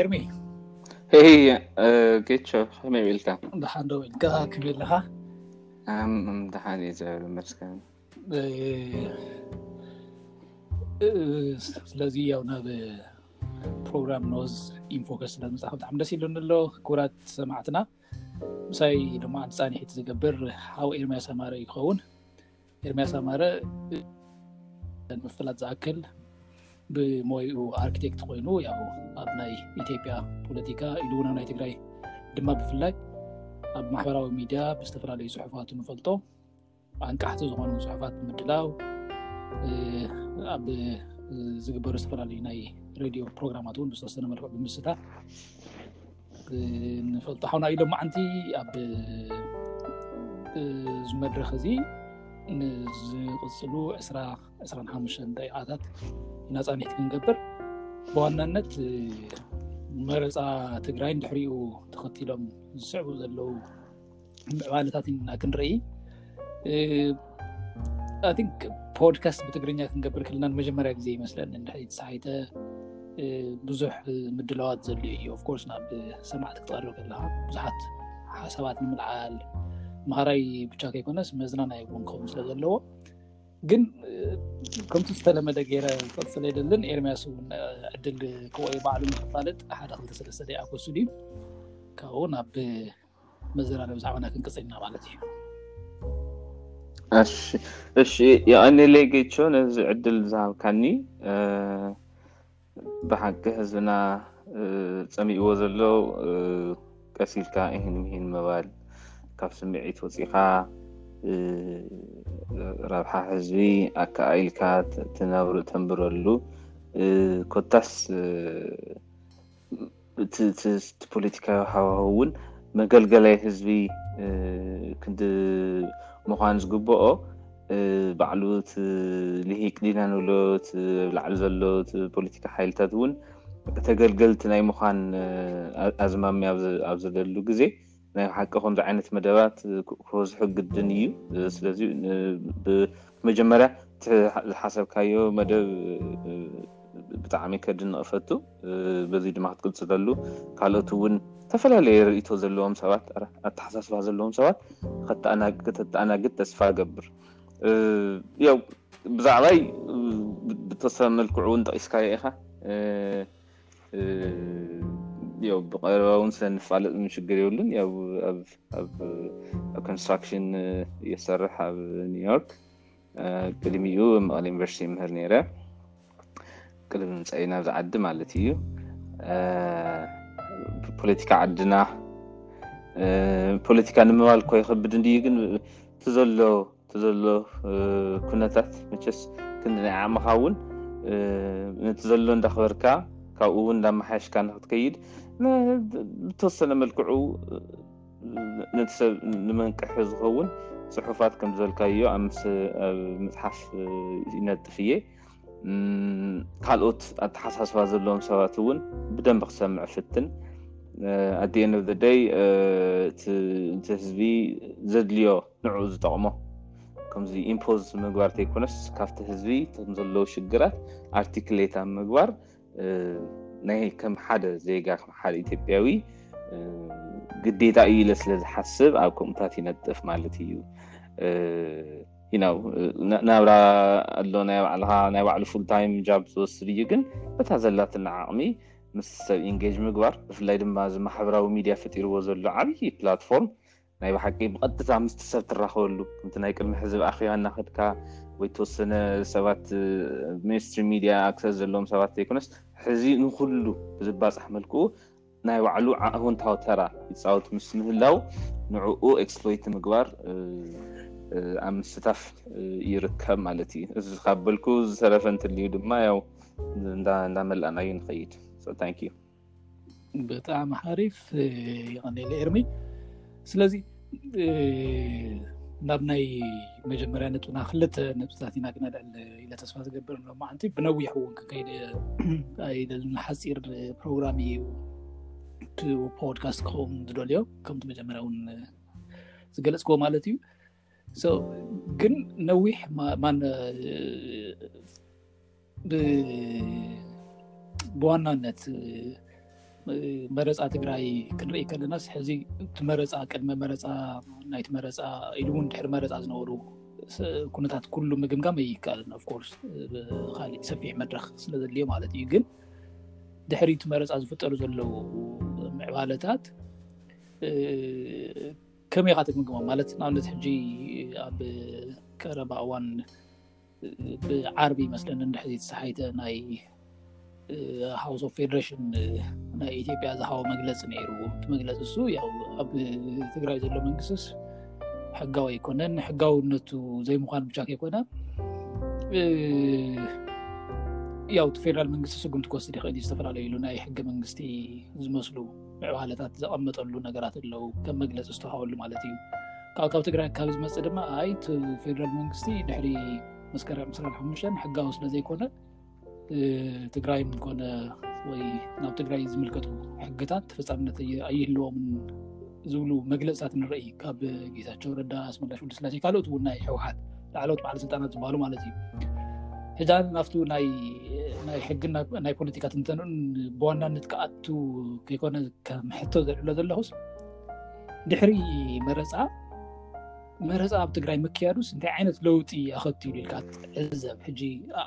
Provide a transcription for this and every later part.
ኤርሚ ጌቾ ከመይ ኢልካ ደሓን ዶ ኢልካ ከመይ ኣለካ ደሓን እዩ ዘብል መስከን ስለዚ ያው ናብ ፕሮግራም ኖዝ ኢንፎከስ ስለምፃ ብጣዕሚ ደስ ኢሉኒ ኣሎ ክቡራት ሰማዕትና ምሳይ ድማ ፃኒሒት ዝገብር ሓው ኤርሚያስ ኣማረ ይኸውን ኤርሚያስ ኣማረ ምፍላጥ ዝኣክል ብሞይኡ ኣርክቴክት ኮይኑ ያው ኣብ ናይ ኢትዮጵያ ፖለቲካ ኢሉ እውን ናይ ትግራይ ድማ ብፍላይ ኣብ ማሕበራዊ ሚድያ ብዝተፈላለዩ ፅሑፋት ንፈልጦ ኣንቃሕቲ ዝኮኑ ፅሑፋት ብምድላው ኣብ ዝግበሩ ዝተፈላለዩ ናይ ሬድዮ ፕሮግራማት እውን ብዝተወሰነ መልክዑ ብምስታፍ ንፈልጦ ሓውና ኢሎም መዓንቲ ኣብ ዝመድረክ እዚ ንዝቅፅሉ ዕስራ ዕስራን ሓሙሽተን ደቂቃታት ናፃኒት ክንገብር ብዋናነት መረፃ ትግራይን ድሕሪኡ ተኸቲሎም ዝስዕቡ ዘለው ምዕባለታት ኢና ክንርኢ ቲንክ ፖድካስት ብትግርኛ ክንገብር ክልና ንመጀመርያ ግዜ ይመስለኒ እንድሕሪ ተሳሒተ ብዙሕ ምድለዋት ዘድልዩ እዩ ኣፍኮርስ ናብ ሰማዕቲ ክትቀርብ ከለካ ብዙሓት ሓሳባት ንምልዓል ማሃራይ ብቻ ከይኮነስ መዝናናይ እውን ክኸውን ስለ ዘለዎ ግን ከምቲ ዝተለመደ ገይረ ክፈልጥ ስለይደልን ኤርሚያስ እውን ዕድል ክወይ ባዕሉ ንክፋለጥ ሓደ ክልተ ሰለስተ ደኣ ክወስዱ እዩ ካብኡ ናብ መዘራረቢ ዛዕባና ክንቅፅል ኢና ማለት እዩ እሺ እሺ የቀኒለይ ጌቾ ነዚ ዕድል ዝሃብካኒ ብሓቂ ህዝብና ፀሚእዎ ዘሎ ቀስ ኢልካ ይህን ምሂን ምባል ካብ ስምዒት ወፂኢካ ረብሓ ህዝቢ ኣከኣኢልካ ተንብረሉ ኮታስ እቲ ፖለቲካዊ ሃዋህው እውን መገልገላይ ህዝቢ ክንዲ ምዃን ዝግብኦ ባዕሉ እቲ ልሂቅ ዲና ንብሎ እቲ ላዕሊ ዘሎ ፖለቲካ ሓይልታት እውን ተገልገልቲ ናይ ምዃን ኣዝማሚያ ኣብ ዘለሉ ግዜ ናይ ብሓቂ ከምዚ ዓይነት መደባት ክበዝሑ ግድን እዩ ስለዚ ብመጀመርያ ዝሓሰብካዮ መደብ ብጣዕሚ ከድንቕ እፈቱ በዚ ድማ ክትቅፅለሉ ካልኦት እውን ዝተፈላለየ ርእቶ ዘለዎም ሰባት ኣተሓሳስባ ዘለዎም ሰባት ከተተኣናግድ ተስፋ ገብር ያው ብዛዕባይ ብተወሰነ መልክዑ እውን ጠቂስካዮ ኢኻ ያው ብቀረባ እውን ስለንፋለጥ ምን ሽግር የብሉን። ያው ኣብ ኮንስትራክሽን እየሰርሕ ኣብ ኒውዮርክ ቅድሚኡ መቐለ ዩኒቨርሲቲ ምህር ነይረ ቅድሚ ምምፃኢ ናብዚ ዓዲ ማለት እዩ። ፖለቲካ ዓድና ፖለቲካ ንምባል እኮ ይኸብድ እንድዩ ግን እቲ ዘሎ ዘሎ ኩነታት መቸስ ክንዲ ናይ ዓቕምኻ እውን ነቲ ዘሎ እንዳኽበርካ ካብኡ እውን እንዳመሓየሽካ ንክትከይድ ብተወሰነ መልክዑ ነቲ ሰብ ንመንቅሒ ዝኸውን ፅሑፋት ከም ዘልካዮ ኣብ መፅሓፍ ይነጥፍ እየ ካልኦት ኣተሓሳስባ ዘለዎም ሰባት እውን ብደንብ ክሰምዕ ፍትን ኣዲ ኤንደይ እቲ ህዝቢ ዘድልዮ ንዕኡ ዝጠቕሞ ከምዚ ኢምፖዝ ምግባር ተይኮነስ ካብቲ ህዝቢ ቶም ዘለዉ ሽግራት ኣርቲክሌት ኣብ ምግባር ናይ ከም ሓደ ዜጋ ከም ሓደ ኢትዮጵያዊ ግዴታ እዩ ኢለ ስለ ዝሓስብ ኣብ ከምኡታት ይነጥፍ ማለት እዩ ናብራ ኣሎ ናይ ባዕልካ ናይ ባዕሉ ፉልታይም ጃብ ዝወስድ እዩ ግን በታ ዘላትና ዓቕሚ ምስ ሰብ ኢንጌጅ ምግባር ብፍላይ ድማ እዚ ማሕበራዊ ሚድያ ፈጢርዎ ዘሎ ዓብዪ ፕላትፎርም ናይ ብሓቂ ብቐጥታ ምስቲ ሰብ ትራኸበሉ ከምቲ ናይ ቅድሚ ሕዚ ብ ኣኼባ እናኸድካ ወይ ተወሰነ ሰባት ሚኒስትሪ ሚድያ ኣክሰስ ዘለዎም ሰባት ዘይኮነስ ሕዚ ንኩሉ ብዝባፃሕ መልክኡ ናይ ባዕሉ ኣወንታዊ ተራ ይፃወት ምስ ምህላው ንዕኡ ኤክስፕሎይት ምግባር ኣብ ምስታፍ ይርከብ ማለት እዩ እዚ ካብ በልኩ ዝተረፈ እንትልዩ ድማ ያው እንዳመላእናዩ ንኸይድ ዩ በጣም ሓሪፍ ይቀኒለ ኤርሚ ስለዚ ናብ ናይ መጀመርያ ነጥብና ክልተ ነጥብታት ኢና ግና ልዕል ኢለ ተስፋ ዝገብር ሎ ማዓንቲ ብነዊሕ እውን ክከይደ ኣይደልን ሓፂር ፕሮግራም እዩ ፖድካስት ክኸውን ዝደልዮ ከምቲ መጀመርያ እውን ዝገለፅክዎ ማለት እዩ ግን ነዊሕ ብዋናነት መረፃ ትግራይ ክንርኢ ከለና ሕዚ መረፃ ቅድመ መረፃ ናይቲ መረፃ ኢሉ እውን ድሕሪ መረፃ ዝነበሩ ኩነታት ኩሉ ምግምጋም ኣይይከኣልን ኣፍኮርስ ብካሊእ ሰፊሕ መድረክ ስለዘድልዮ ማለት እዩ ግን ድሕሪ እቲ መረፃ ዝፍጠሩ ዘለዉ ምዕባለታት ከመይ ኢካ ትግምግማ ማለት ንኣብነት ሕጂ ኣብ ቀረባ እዋን ብዓርቢ ይመስለኒ እንድሕር ዘይተሰሓይተ ናይ ሃውስ ኦፍ ፌደሬሽን ናይ ኢትዮጵያ ዝሃቦ መግለፂ ነይሩ እቲ መግለፂ እሱ ያው ኣብ ትግራይ ዘሎ መንግስቲስ ሕጋዊ ኣይኮነን ሕጋውነቱ ዘይምኳን ብቻ ከይኮነ ያው እቲ ፌደራል መንግስቲ ስጉምቲ ክወስድ ይኽእል እዩ ዝተፈላለዩ ኢሉ ናይ ሕገ መንግስቲ ዝመስሉ ምዕባለታት ዘቐመጠሉ ነገራት ኣለው ከም መግለፂ ዝተዋሃበሉ ማለት እዩ ካብ ካብ ትግራይ ካብ ዝመፅእ ድማ ኣይ እቲ ፌደራል መንግስቲ ድሕሪ መስከረም 25 ሕጋዊ ስለዘይኮነ ትግራይ ኮነ ወይ ናብ ትግራይ ዝምልከቱ ሕግታት ተፈፃምነት ኣይህልዎምን ዝብሉ መግለፅታት ንርኢ ካብ ጌታቸው ረዳ ኣስመላሽ ወደስላሴ ካልኦት እውን ናይ ሕወሓት ላዕለዎት በዓል ስልጣናት ዝበሃሉ ማለት እዩ ሕጃን ናብቲ ናይ ሕግን ናይ ፖለቲካ ትንተንኡን ብዋናነት ከዓ ቱ ከይኮነ ከም ሕቶ ዘልዕሎ ዘለኹስ ድሕሪ መረፃ መረፃ ኣብ ትግራይ ምክያዱስ እንታይ ዓይነት ለውጢ ኣኸትሉ ኢልካ ዕዘብ ሕጂ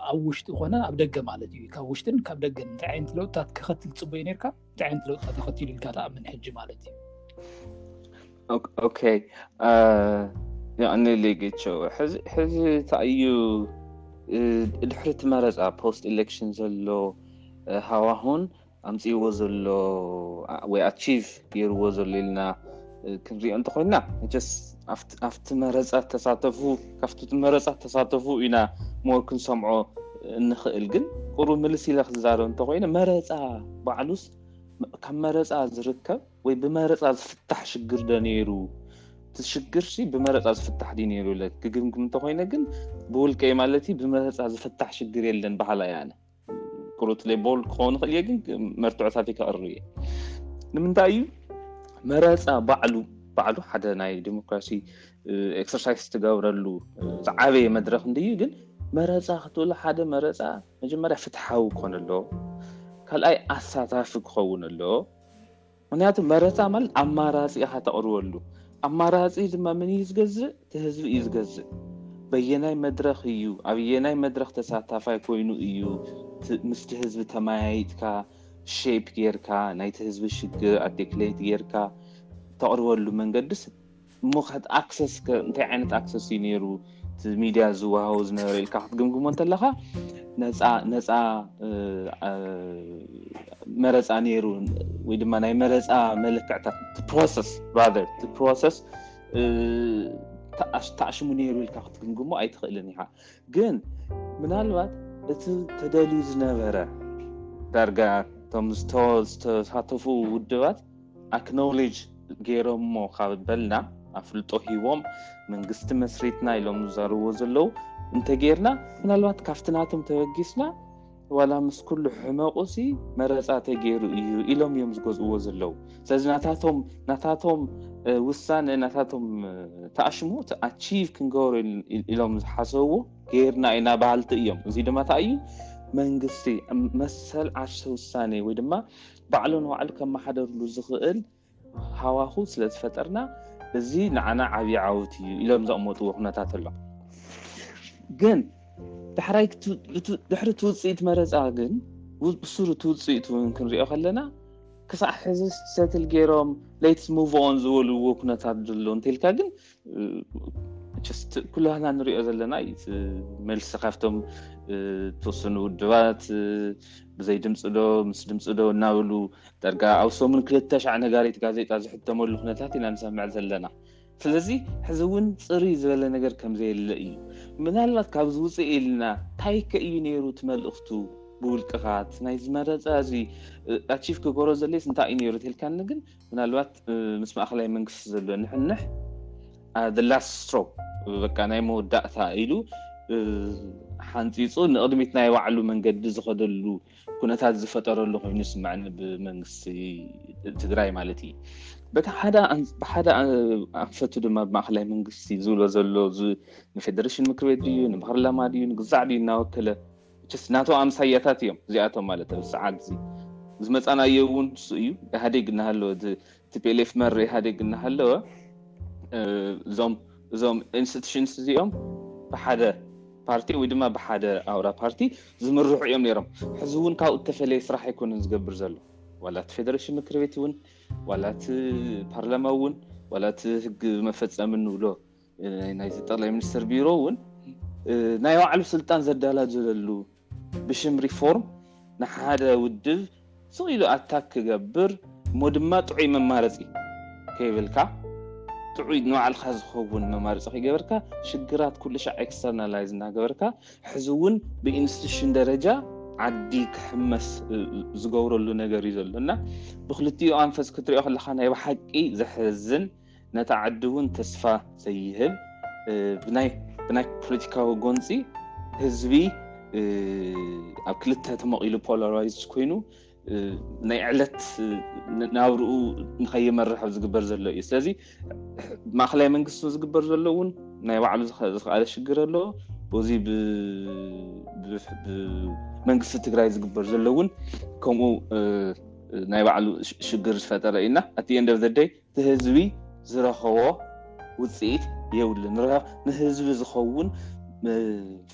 ኣብ ውሽጢ ኮነ ኣብ ደገ ማለት እዩ ካብ ውሽጥን ካብ ደገ እንታይ ዓይነት ለውጥታት ከኸትል ፅበዩ ነርካ እንታይ ዓይነት ለውጥታት ኣኸትሉ ኢልካ ተኣምን ሕጂ ማለት እዩ ኦኬ ያዕኒ ሌጌቸው ሕዚ ታእዩ ድሕሪ እቲ መረፃ ፖስት ኤሌክሽን ዘሎ ሃዋሁን ኣምፅዎ ዘሎ ወይ ኣቺቭ ገይርዎ ዘሎ ኢልና ክንሪኦ እንተኮይና ስ ኣብቲ መረፃ ተሳተፉ ካብቲ መረፃ ተሳተፉ ኢና ሞር ክንሰምዖ እንክእል ግን ቁሩ ምልስ ኢለ ክዛረብ እንተኮይነ መረፃ ባዕሉስ ካብ መረፃ ዝርከብ ወይ ብመረፃ ዝፍታሕ ሽግር ዶ ነይሩ እቲ ሽግርሲ ብመረፃ ዝፍታሕ ድዩ ነይሩ ኢለ ክግምግም እንተኮይነ ግን ብውልቀይ ማለት እዩ ብመረፃ ዝፍታሕ ሽግር የለን በሃላ እያ ኣነ ቁሩት ሌቦል ክኸውን ይኽእል እየ ግን መርትዖታት ይከቕርብ እየ ንምንታይ እዩ መረፃ ባዕሉ ባዕሉ ሓደ ናይ ዲሞክራሲ ኤክሰርሳይስ ትገብረሉ ዝዓበየ መድረክ እንድዩ ግን መረፃ ክትብሉ ሓደ መረፃ መጀመርያ ፍትሓዊ ክኾነ ኣለዎ ካልኣይ ኣሳታፊ ክኸውን ኣለዎ ምክንያቱ መረፃ ማለት ኣማራፂ ኢካ ተቅርበሉ ኣማራፂ ድማ መን እዩ ዝገዝእ እቲ ህዝቢ እዩ ዝገዝእ በየናይ መድረክ እዩ ኣብየናይ መድረክ ተሳታፋይ ኮይኑ እዩ ምስቲ ህዝቢ ተመያይጥካ ሼፕ ጌርካ ናይቲ ህዝቢ ሽግር ኣርቲክሌት ጌርካ ተቅርበሉ መንገድስ እሞ ከሕት ኣክሰስ ከ እንታይ ዓይነት ኣክሰስ እዩ ነይሩ እቲ ሚድያ ዝወሃቦ ዝነበረ ኢልካ ክትግምግሞ እንተለካ ነፃ ነፃ መረፃ ነይሩ ወይ ድማ ናይ መረፃ መለክዕታት ፕሮሰስ ራዘር እቲ ፕሮሰስ ተኣሽሙ ነይሩ ኢልካ ክትግምግሞ ኣይትኽእልን ኢኻ ግን ምናልባት እቲ ተደልዩ ዝነበረ ዳርጋ እቶም ዝተሳተፉ ውድባት ኣክኖሌጅ ገይሮሞ ካብ በልና ኣፍልጦ ሂቦም መንግስቲ መስሪትና ኢሎም ዝዛርብዎ ዘለው እንተጌርና ምናልባት ካብቲ ናቶም ተበጊስና ዋላ ምስ ኩሉ ሕመቑሲ መረፃ ተገይሩ እዩ ኢሎም እዮም ዝገዝእዎ ዘለው ስለዚ ናታቶም ናታቶም ውሳነ ናታቶም ተኣሽሞ ኣቺቭ ክንገብሩ ኢሎም ዝሓሰብዎ ገይርና ኢና ባህልቲ እዮም እዚ ድማ እንታይ እዩ መንግስቲ መሰል ዓርሰ ውሳኔ ወይ ድማ ባዕሉ ንባዕሉ ከመሓደርሉ ዝኽእል ሃዋሁ ስለ ዝፈጠርና እዚ ንዓና ዓብዪ ዓወት እዩ ኢሎም ዘቕመጥዎ ኩነታት ኣሎ ግን ዳሕራይ ድሕሪ እቲ ውፅኢት መረፃ ግን ብሱሩ እቲ ውፅኢት እውን ክንሪኦ ከለና ክሳዕ ሕዚ ሰትል ገይሮም ለይትስ ሙቭኦን ዝበልዎ ኩነታት ዘሎ እንተልካ ግን ኩላህና ንሪኦ ዘለና እዩ መልሲ ካብቶም ተወሰኑ ውድባት ብዘይ ድምፂ ዶ ምስ ድምፂ ዶ እናብሉ ዳርጋ ኣብ ሰሙን ክልተ ሻዕ ነጋሪት ጋዜጣ ዝሕተመሉ ኩነታት ኢና ንሰምዕ ዘለና ስለዚ ሕዚ እውን ፅሪ ዝበለ ነገር ከምዘየለ እዩ ምናልባት ካብ ዝውፅእ ኢልና ታይከ እዩ ነይሩ እቲ መልእኽቱ ብውልቅኻት ናይ ዝመረፃ እዚ ኣቺፍ ክገሮ ዘለስ እንታይ እዩ ነይሩ ተልካኒ ግን ምናልባት ምስ ማእኸላይ መንግስቲ ዘሎ ንሕንሕ the last straw በቃ ናይ መወዳእታ ኢሉ ሓንፂፁ ንቕድሚት ናይ ባዕሉ መንገዲ ዝኸደሉ ኩነታት ዝፈጠረሉ ኮይኑ ይስማዕኒ ብመንግስቲ ትግራይ ማለት እዩ በቲ ብሓደ ኣንፈቱ ድማ ብማእኸላይ መንግስቲ ዝብሎ ዘሎ ንፌደሬሽን ምክር ቤት ድዩ ንፓርላማ ድዩ ንግዛዕ ድዩ እናወከለ ስ ናቶ ኣምሳያታት እዮም እዚኣቶም ማለት ኣብ ሰዓት እዚ ዝመፃናዮ እውን ንሱ እዩ ኢህደግ እናሃለወ ቲፒኤልኤፍ መር ኢህደግ እናሃለወ እዞም እዞም ኢንስቲቱሽንስ እዚኦም ብሓደ ፓርቲ ወይ ድማ ብሓደ ኣውራ ፓርቲ ዝምርሑ እዮም ነይሮም ሕዚ እውን ካብኡ እተፈለየ ስራሕ ኣይኮነን ዝገብር ዘሎ ዋላ እቲ ፌደሬሽን ምክር ቤት እውን ዋላ እቲ ፓርላማ እውን ዋላ እቲ ህግ መፈፀሚ ንብሎ ናይዚ ጠቅላይ ሚኒስትር ቢሮ እውን ናይ ባዕሉ ስልጣን ዘዳላድለሉ ብሽም ሪፎርም ንሓደ ውድብ ስቕ ኢሉ ኣታክ ክገብር እሞ ድማ ጥዑይ መማረፂ ከይብልካ ጥዑይ ንባዕልካ ዝኸውን መማረፂ ከይገበርካ ሽግራት ኩሉ ሻዕ ኤክስተርናላይዝ እናገበርካ ሕዚ እውን ብኢንስቲቱሽን ደረጃ ዓዲ ክሕመስ ዝገብረሉ ነገር እዩ ዘሎ እና ብክልቲኡ ኣንፈስ ክትሪኦ ከለካ ናይ ብሓቂ ዘሕዝን ነታ ዓዲ እውን ተስፋ ዘይህብ ብናይ ፖለቲካዊ ጎንፂ ህዝቢ ኣብ ክልተ ተመቒሉ ፖላራይዝ ኮይኑ ናይ ዕለት ናብርኡ ንከይመርሕ ዝግበር ዘሎ እዩ ስለዚ ማእከላይ መንግስቲ ዝግበር ዘሎ እውን ናይ ባዕሉ ዝክኣለ ሽግር ኣሎ እዚ ብመንግስቲ ትግራይ ዝግበር ዘሎ እውን ከምኡ ናይ ባዕሉ ሽግር ዝፈጠረ እዩና ኣቲ ኤንደብዘደይ እቲ ህዝቢ ዝረኸቦ ውፅኢት የብሉን። ንህዝቢ ዝኸውን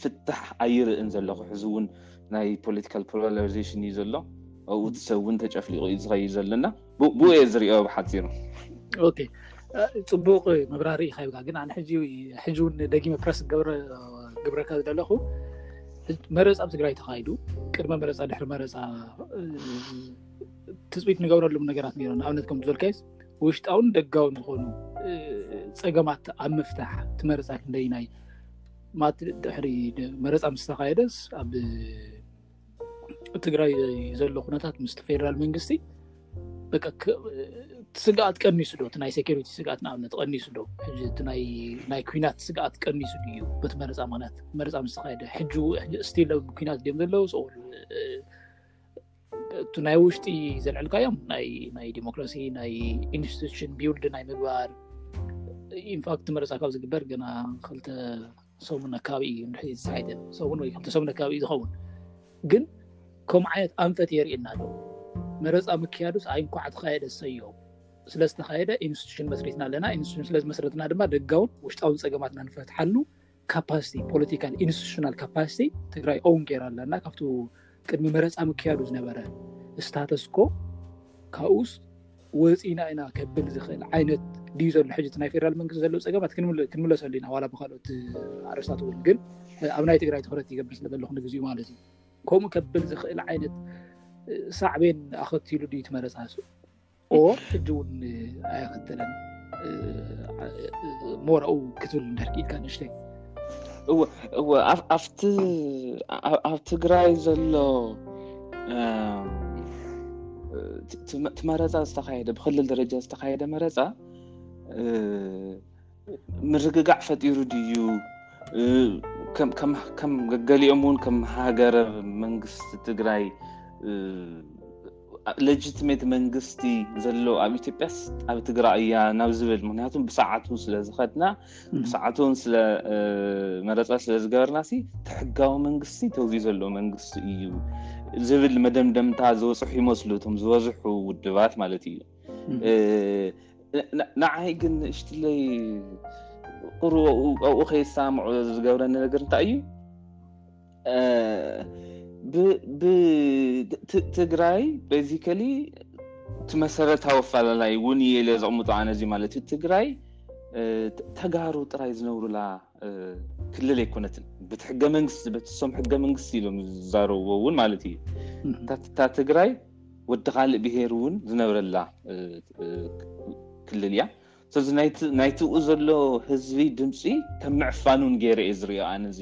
ፍታሕ ኣይርእን ዘለኹ ሕዚ እውን ናይ ፖለቲካል ፖላራይዜሽን እዩ ዘሎ ኣብኡ እቲ ሰብ እውን ተጨፍሊቑ እዩ ዝኸይድ ዘለና ብኡ እየ ዝሪኦ ብሓፂሩ ኦኬ ፅቡቅ መብራሪ ኢካ ይብካ ግን ኣነ ሕጂ ሕጂ እውን ደጊመ ፕረስ ገብረ ግብረካ ዝደለኹ መረፃ ኣብ ትግራይ ተካይዱ ቅድመ መረፃ ድሕሪ መረፃ ትፅቢት ንገብረሎም ነገራት ነይሮ ንኣብነት ከም ዝበልካይስ ውሽጣውን ደጋውን ዝኮኑ ፀገማት ኣብ ምፍታሕ ትመረፃ ክንደይ ናይ ማት ድሕሪ መረፃ ምስ ተካየደስ ኣብ ትግራይ ዘሎ ኩነታት ምስ ፌደራል መንግስቲ ስግኣት ቀኒሱ ዶ እቲ ናይ ሴኪሪቲ ስግኣት ንኣብነት ቀኒሱ ዶ ናይ ኩናት ስግኣት ቀኒሱ ድዩ በቲ መረፃ ምክንያት መረፃ ምስ ተካየደ ሕጂ ስቲል ኩናት ድዮም ዘለዉ እቲ ናይ ውሽጢ ዘልዕልካዮም ናይ ዲሞክራሲ ናይ ኢንስቲቱሽን ቢውልድ ናይ ምግባር ኢንፋክት መረፃ ካብ ዝግበር ግና ክልተ ሰሙን ኣካባቢ እዩ ንድሕሪ ዝፀሓይተ ሰሙን ወይ ክልተ ሰሙን ኣካባቢ እዩ ዝኸውን ግን ከምኡ ዓይነት ኣንፈት የርእየና ኣሎ መረፃ ምክያዱስ ኣይንኳዓ ተካየደ ሰዮ ስለዝተካየደ ኢንስቲቱሽን መስሪትና ኣለና ኢንስቲቱሽን ስለዝመስረትና ድማ ደጋውን ውሽጣውን ፀገማትና ንፈትሓሉ ካፓሲቲ ፖለቲካል ኢንስቲቱሽናል ካፓሲቲ ትግራይ ኦውን ገይራ ኣለና ካብቲ ቅድሚ መረፃ ምክያዱ ዝነበረ ስታተስኮ ካብኡስ ወፂና ኢና ከብል ዝኽእል ዓይነት ድዩ ዘሎ ሕጂ ናይ ፌደራል መንግስቲ ዘለዎ ፀገማት ክንምለሰሉ ኢና ዋላ ብካልኦት ኣረስታት እውን ግን ኣብ ናይ ትግራይ ትኩረት ይገብር ስለዘለኹ ንግዚኡ ማለት እዩ ከምኡ ከብል ዝኽእል ዓይነት ሳዕቤን ኣኸቲሉ ድዩ ትመረፃ ኦር ሕጂ እውን ኣይኸተለን ሞራኡ ክትብል እንዳርኪኢልካ ንእሽተይ እወ ኣብቲ ኣብ ትግራይ ዘሎ እቲ መረፃ ዝተካየደ ብክልል ደረጃ ዝተካየደ መረፃ ምርግጋዕ ፈጢሩ ድዩ ከም ገሊኦም እውን ከም ሃገር መንግስቲ ትግራይ ሌጂትሜት መንግስቲ ዘሎ ኣብ ኢትዮጵያ ኣብ ትግራይ እያ ናብ ዝብል ምክንያቱ ብሰዓት ን ስለዝኸድና ብሰዓት ን መረፃ ስለዝገበርና ትሕጋዊ መንግስቲ ተዝዩ ዘሎ መንግስቲ እዩ ዝብል መደምደምታ ዝበፅሑ ይመስሉ እቶም ዝበዝሑ ውድባት ማለት እዩ ንዓይ ግን ንእሽትለይ ቁሩ ኣብኡ ከይሰማምዑ ዝገብረኒ ነገር እንታይ እዩ ብትግራይ ቤዚካሊ እቲ መሰረታዊ ኣፈላለይ እውን እየ ኢለ ዘቕምጦ ኣነዚ ማለት እዩ ትግራይ ተጋሩ ጥራይ ዝነብሩላ ክልል ኣይኮነትን ብቲ ሕገ መንግስቲ በቲሶም ሕገ መንግስቲ ኢሎም ዝዛረብዎ እውን ማለት እዩ እታ ትግራይ ወዲ ካልእ ብሄር እውን ዝነብረላ ክልል እያ ስለዚ ናይ ትኡ ዘሎ ህዝቢ ድምፂ ከም ምዕፋኑን ገይረ እየ ዝሪኦ ኣነ እዚ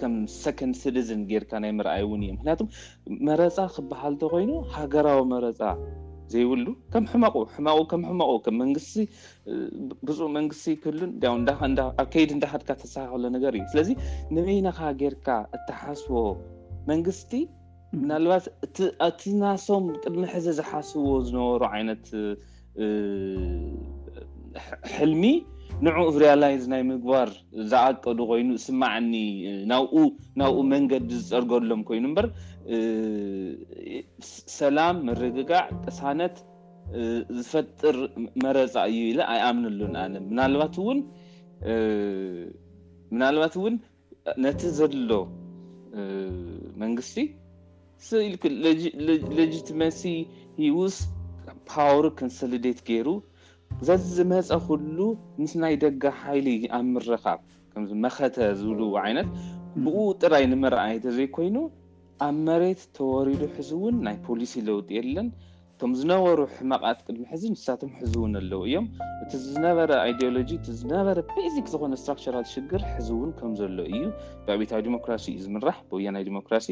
ከም ሰኮንድ ሲቲዝን ጌርካ ናይ ምርኣይ እውን እዩ ምክንያቱ መረፃ ክበሃል ተኮይኑ ሃገራዊ መረፃ ዘይብሉ ከም ሕመቁ ሕመቁ ከም ሕመቁ ከም መንግስቲ ብፁዕ መንግስቲ ክህሉን ኣብ ከይዲ እንዳኸድካ ተስተካከሎ ነገር እዩ ስለዚ ንበይነኻ ጌርካ እትሓስቦ መንግስቲ ምናልባት እቲ ናሶም ቅድሚ ሕዚ ዝሓስብዎ ዝነበሩ ዓይነት ሕልሚ ንዑ ሪያላይዝ ናይ ምግባር ዝኣቀዱ ኮይኑ ስማዕኒ ናብኡ ናብኡ መንገዲ ዝፀርገሎም ኮይኑ እምበር ሰላም ምርግጋዕ ቅሳነት ዝፈጥር መረፃ እዩ ኢለ ኣይኣምንሉን ኣነ ምናልባት እውን ምናልባት እውን ነቲ ዘሎ መንግስቲ ሌጂትመሲ ሂውስ ፓወር ኮንሶሊዴት ገይሩ ዘዝመፀ ኩሉ ምስ ናይ ደጋ ሓይሊ ኣብ ምረካብ ከም መኸተ ዝብልዎ ዓይነት ብኡ ጥራይ ንምርኣይ ተዘይኮይኑ ኣብ መሬት ተወሪዱ ሕዝውን ናይ ፖሊሲ ለውጢ የለን እቶም ዝነበሩ ሕመቃት ቅድሚ ሕዚ ንሳቶም ሕዝውን ኣለው እዮም እቲ ዝነበረ ኣይዲዮሎጂ እቲ ዝነበረ ቤዚክ ዝኾነ ስትራክቸራል ሽግር ሕዝውን ከም ዘሎ እዩ ብኣብታዊ ዲሞክራሲ እዩ ዝምራሕ ብወያናይ ዲሞክራሲ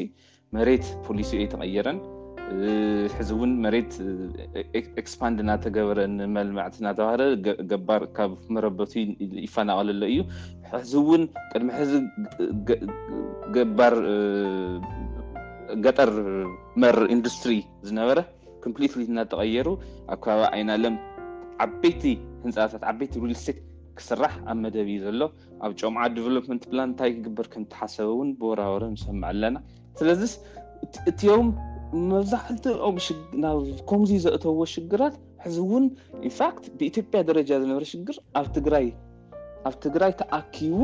መሬት ፖሊሲ ኣይተቐየረን ሕዚ እውን መሬት ኤክስፓንድ እናተገበረ ንመልማዕቲ እናተባህረ ገባር ካብ መረበቱ ይፈናቐለሎ እዩ ሕዚ እውን ቅድሚ ሕዚ ገባር ገጠር መር ኢንዱስትሪ ዝነበረ ኮምፕሊትሊ እናተቐየሩ ኣብ ከባቢ ኣይናለም ዓበይቲ ህንፃታት ዓበይቲ ሪል ስቴት ክስራሕ ኣብ መደብ እዩ ዘሎ ኣብ ጮምዓ ዲቨሎፕመንት ፕላን እንታይ ክግበር ከም ተሓሰበ እውን ብወራወረ ንሰምዕ ኣለና ስለዚ እትዮም መብዛሕትኦም ናብ ከምዚ ዘእተዎ ሽግራት ሕዚ እውን ኢንፋክት ብኢትዮጵያ ደረጃ ዝነበረ ሽግር ኣብ ትግራይ ኣብ ትግራይ ተኣኪቡ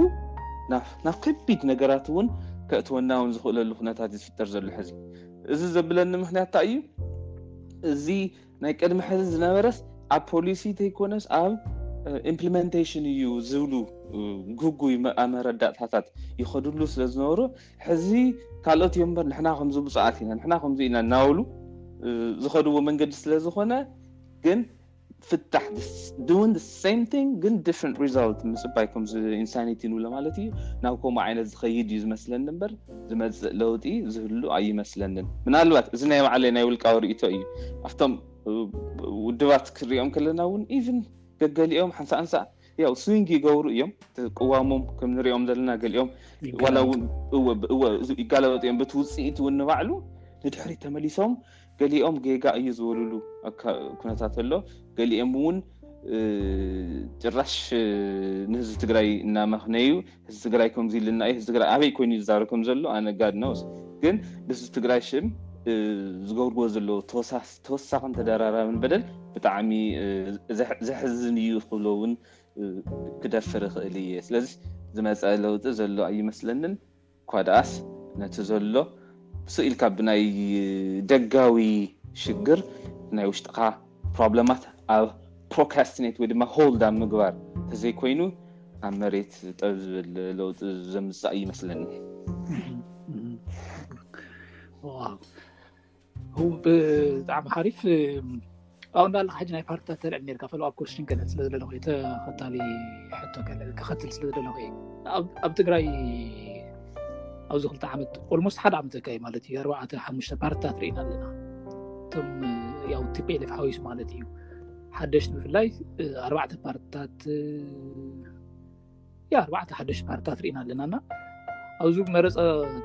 ናብ ከቢድ ነገራት እውን ከእትወና እውን ዝኽእለሉ ኩነታት ዝፍጠር ዘሎ ሕዚ እዚ ዘብለኒ ምክንያት እንታይ እዩ እዚ ናይ ቅድሚ ሕዚ ዝነበረስ ኣብ ፖሊሲ ተይኮነስ ኣብ ኢምፕሊመንቴሽን እዩ ዝብሉ ግጉይ መረዳእታታት ይኸድሉ ስለ ዝነበሩ ሕዚ ካልኦት እዮም በር ንሕና ከምዚ ብፅዓት ኢና ንሕና ከምዚ ኢና እናበሉ ዝኸድዎ መንገዲ ስለ ዝኾነ ግን ፍታሕ ዱን ሰም ቲንግ ግን ዲፍረንት ሪዛልት ምፅባይ ከምዚ ኢንሳኒቲ ንብሎ ማለት እዩ ናብ ከምኡ ዓይነት ዝኸይድ እዩ ዝመስለኒ እምበር ዝመፅእ ለውጢ ዝህሉ ኣይመስለንን ምናልባት እዚ ናይ ባዕለይ ናይ ውልቃዊ ርእቶ እዩ ኣብቶም ውድባት ክሪኦም ከለና እውን ኢቭን ገገሊኦም ሓንሳ ኣንሳ ያው ስዊንግ ይገብሩ እዮም ቅዋሞም ከም ንሪኦም ዘለና ገሊኦም ዋላ እውን ይጋለበጡ እዮም በቲ ውፅኢት እውን ንባዕሉ ንድሕሪ ተመሊሶም ገሊኦም ጌጋ እዩ ዝበሉሉ ኩነታት ኣሎ ገሊኦም እውን ጭራሽ ንህዝቢ ትግራይ እናመኽነዩ ህዝቢ ትግራይ ከምዚ ኢልና እዩ ህዝቢ ትግራይ ኣበይ ኮይኑ ዝዛረብ ከም ዘሎ ኣነ ጋድ ነውስ ግን ብህዝቢ ትግራይ ሽም ዝገብርዎ ዘለዉ ተወሳኽን ተደራራብን በደል ብጣዕሚ ዘሕዝን እዩ ክብሎ እውን ክደፍር ይኽእል እየ ስለዚ ዝመፀ ለውጢ ዘሎ ኣይመስለንን እኳ ደኣስ ነቲ ዘሎ ስቕ ኢልካ ብናይ ደጋዊ ሽግር ናይ ውሽጥኻ ፕሮብለማት ኣብ ፕሮካስቲኔት ወይ ድማ ሆልድ ኣብ ምግባር ተዘይኮይኑ ኣብ መሬት ጠብ ዝብል ለውጢ ዘምፃእ ይመስለኒ። ብጣዕሚ ሓሪፍ ኣብኡ እንዳለካ ሕጂ ናይ ፓርትታት ተልዕል ነርካ ፈለዋ ኮሽን ገለ ስለ ዘለኹ እየ ተኸታሊ ሕቶ ገለ ክኸትል ስለ ዘለኹ እየ ኣብ ትግራይ ኣብዚ ክልተ ዓመት ኦልሞስት ሓደ ዓመት ዘካዩ ማለት እዩ ኣርባዕተ ሓሙሽተ ፓርትታት ርኢና ኣለና እቶም ያው ቲፒኤልኤፍ ሓዊሱ ማለት እዩ ሓደሽቲ ብፍላይ ኣርባዕተ ፓርትታት ያ ኣርባዕተ ሓደሽ ፓርትታት ርኢና ኣለና እና ኣብዚ መረፀ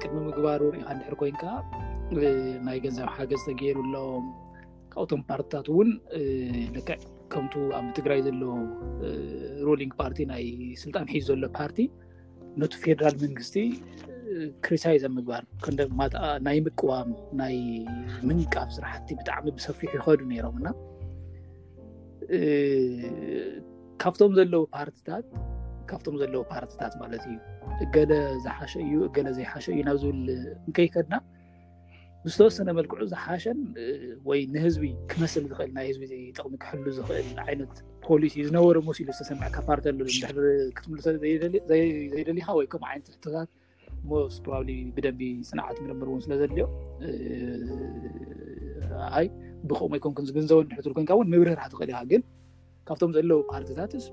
ቅድሚ ምግባሩ ሪኢካ እንድሕር ኮይንካ ናይ ገንዘብ ሓገዝ ተገይሩሎም ካብቶም ፓርትታት እውን ልክዕ ከምቱ ኣብ ትግራይ ዘሎ ሩሊንግ ፓርቲ ናይ ስልጣን ሒዝ ዘሎ ፓርቲ ነቲ ፌደራል መንግስቲ ክሪሳይ ዘምግባር ናይ ምቅዋም ናይ ምንቃፍ ስራሕቲ ብጣዕሚ ብሰፊሑ ይኸዱ ነይሮም እና ካብቶም ዘለዉ ፓርትታት ካብቶም ዘለዉ ፓርትታት ማለት እዩ እገለ ዝሓሸ እዩ እገለ ዘይሓሸ እዩ ናብ ዝብል እንከይከድና ብዝተወሰነ መልክዑ ዝሓሸን ወይ ንህዝቢ ክመስል ዝኽእል ናይ ህዝቢ ጥቕሚ ክሕሉ ዝኽእል ዓይነት ፖሊሲ ዝነበረ መሲሉ ዝተሰምዐካ ፓርቲ ኣሎ ክትምልሶ ዘይደሊካ ወይ ከምኡ ዓይነት ሕቶታት ሞስ ፕሮባብሊ ብደንቢ ፅንዓት ምርምር እውን ስለዘድልዮ ኣይ ብከምኡ ኣይኮንኩን ዝግንዘቦ ንድሕትር ኮንካ እውን ምብርህራ ትኽእል ኢካ ግን ካብቶም ዘለዉ ፓርቲታትስ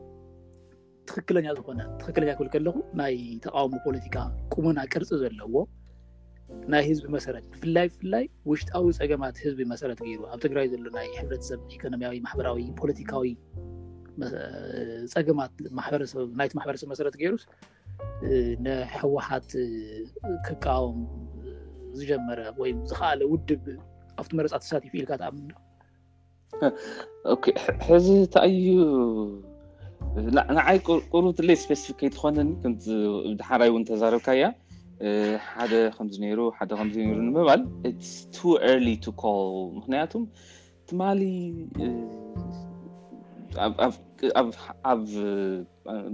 ትክክለኛ ዝኮነ ትክክለኛ ክብል ከለኩ ናይ ተቃውሞ ፖለቲካ ቁመና ቅርፂ ዘለዎ ናይ ህዝቢ መሰረት ብፍላይ ብፍላይ ውሽጣዊ ፀገማት ህዝቢ መሰረት ገይሩ ኣብ ትግራይ ዘሎ ናይ ሕብረተሰብ ኢኮኖሚያዊ ማሕበራዊ ፖለቲካዊ ፀገማት ማሕበረሰብ ናይቲ ማሕበረሰብ መሰረት ገይሩስ ንሕወሓት ክቃወም ዝጀመረ ወይ ዝከኣለ ውድብ ኣብቲ መረፃ ተሳቲፉ ኢልካ ትኣምን ሕዚ ታኣዩ ንዓይ ቁሩትለይ ስፔስፊክ ከይትኾነኒ ከምድሓራይ እውን ተዛረብካ እያ ሓደ ከምዚ ነይሩ ሓደ ከምዚ ነይሩ ንምባል ርሊ ል ምክንያቱም ትማሊ ኣብ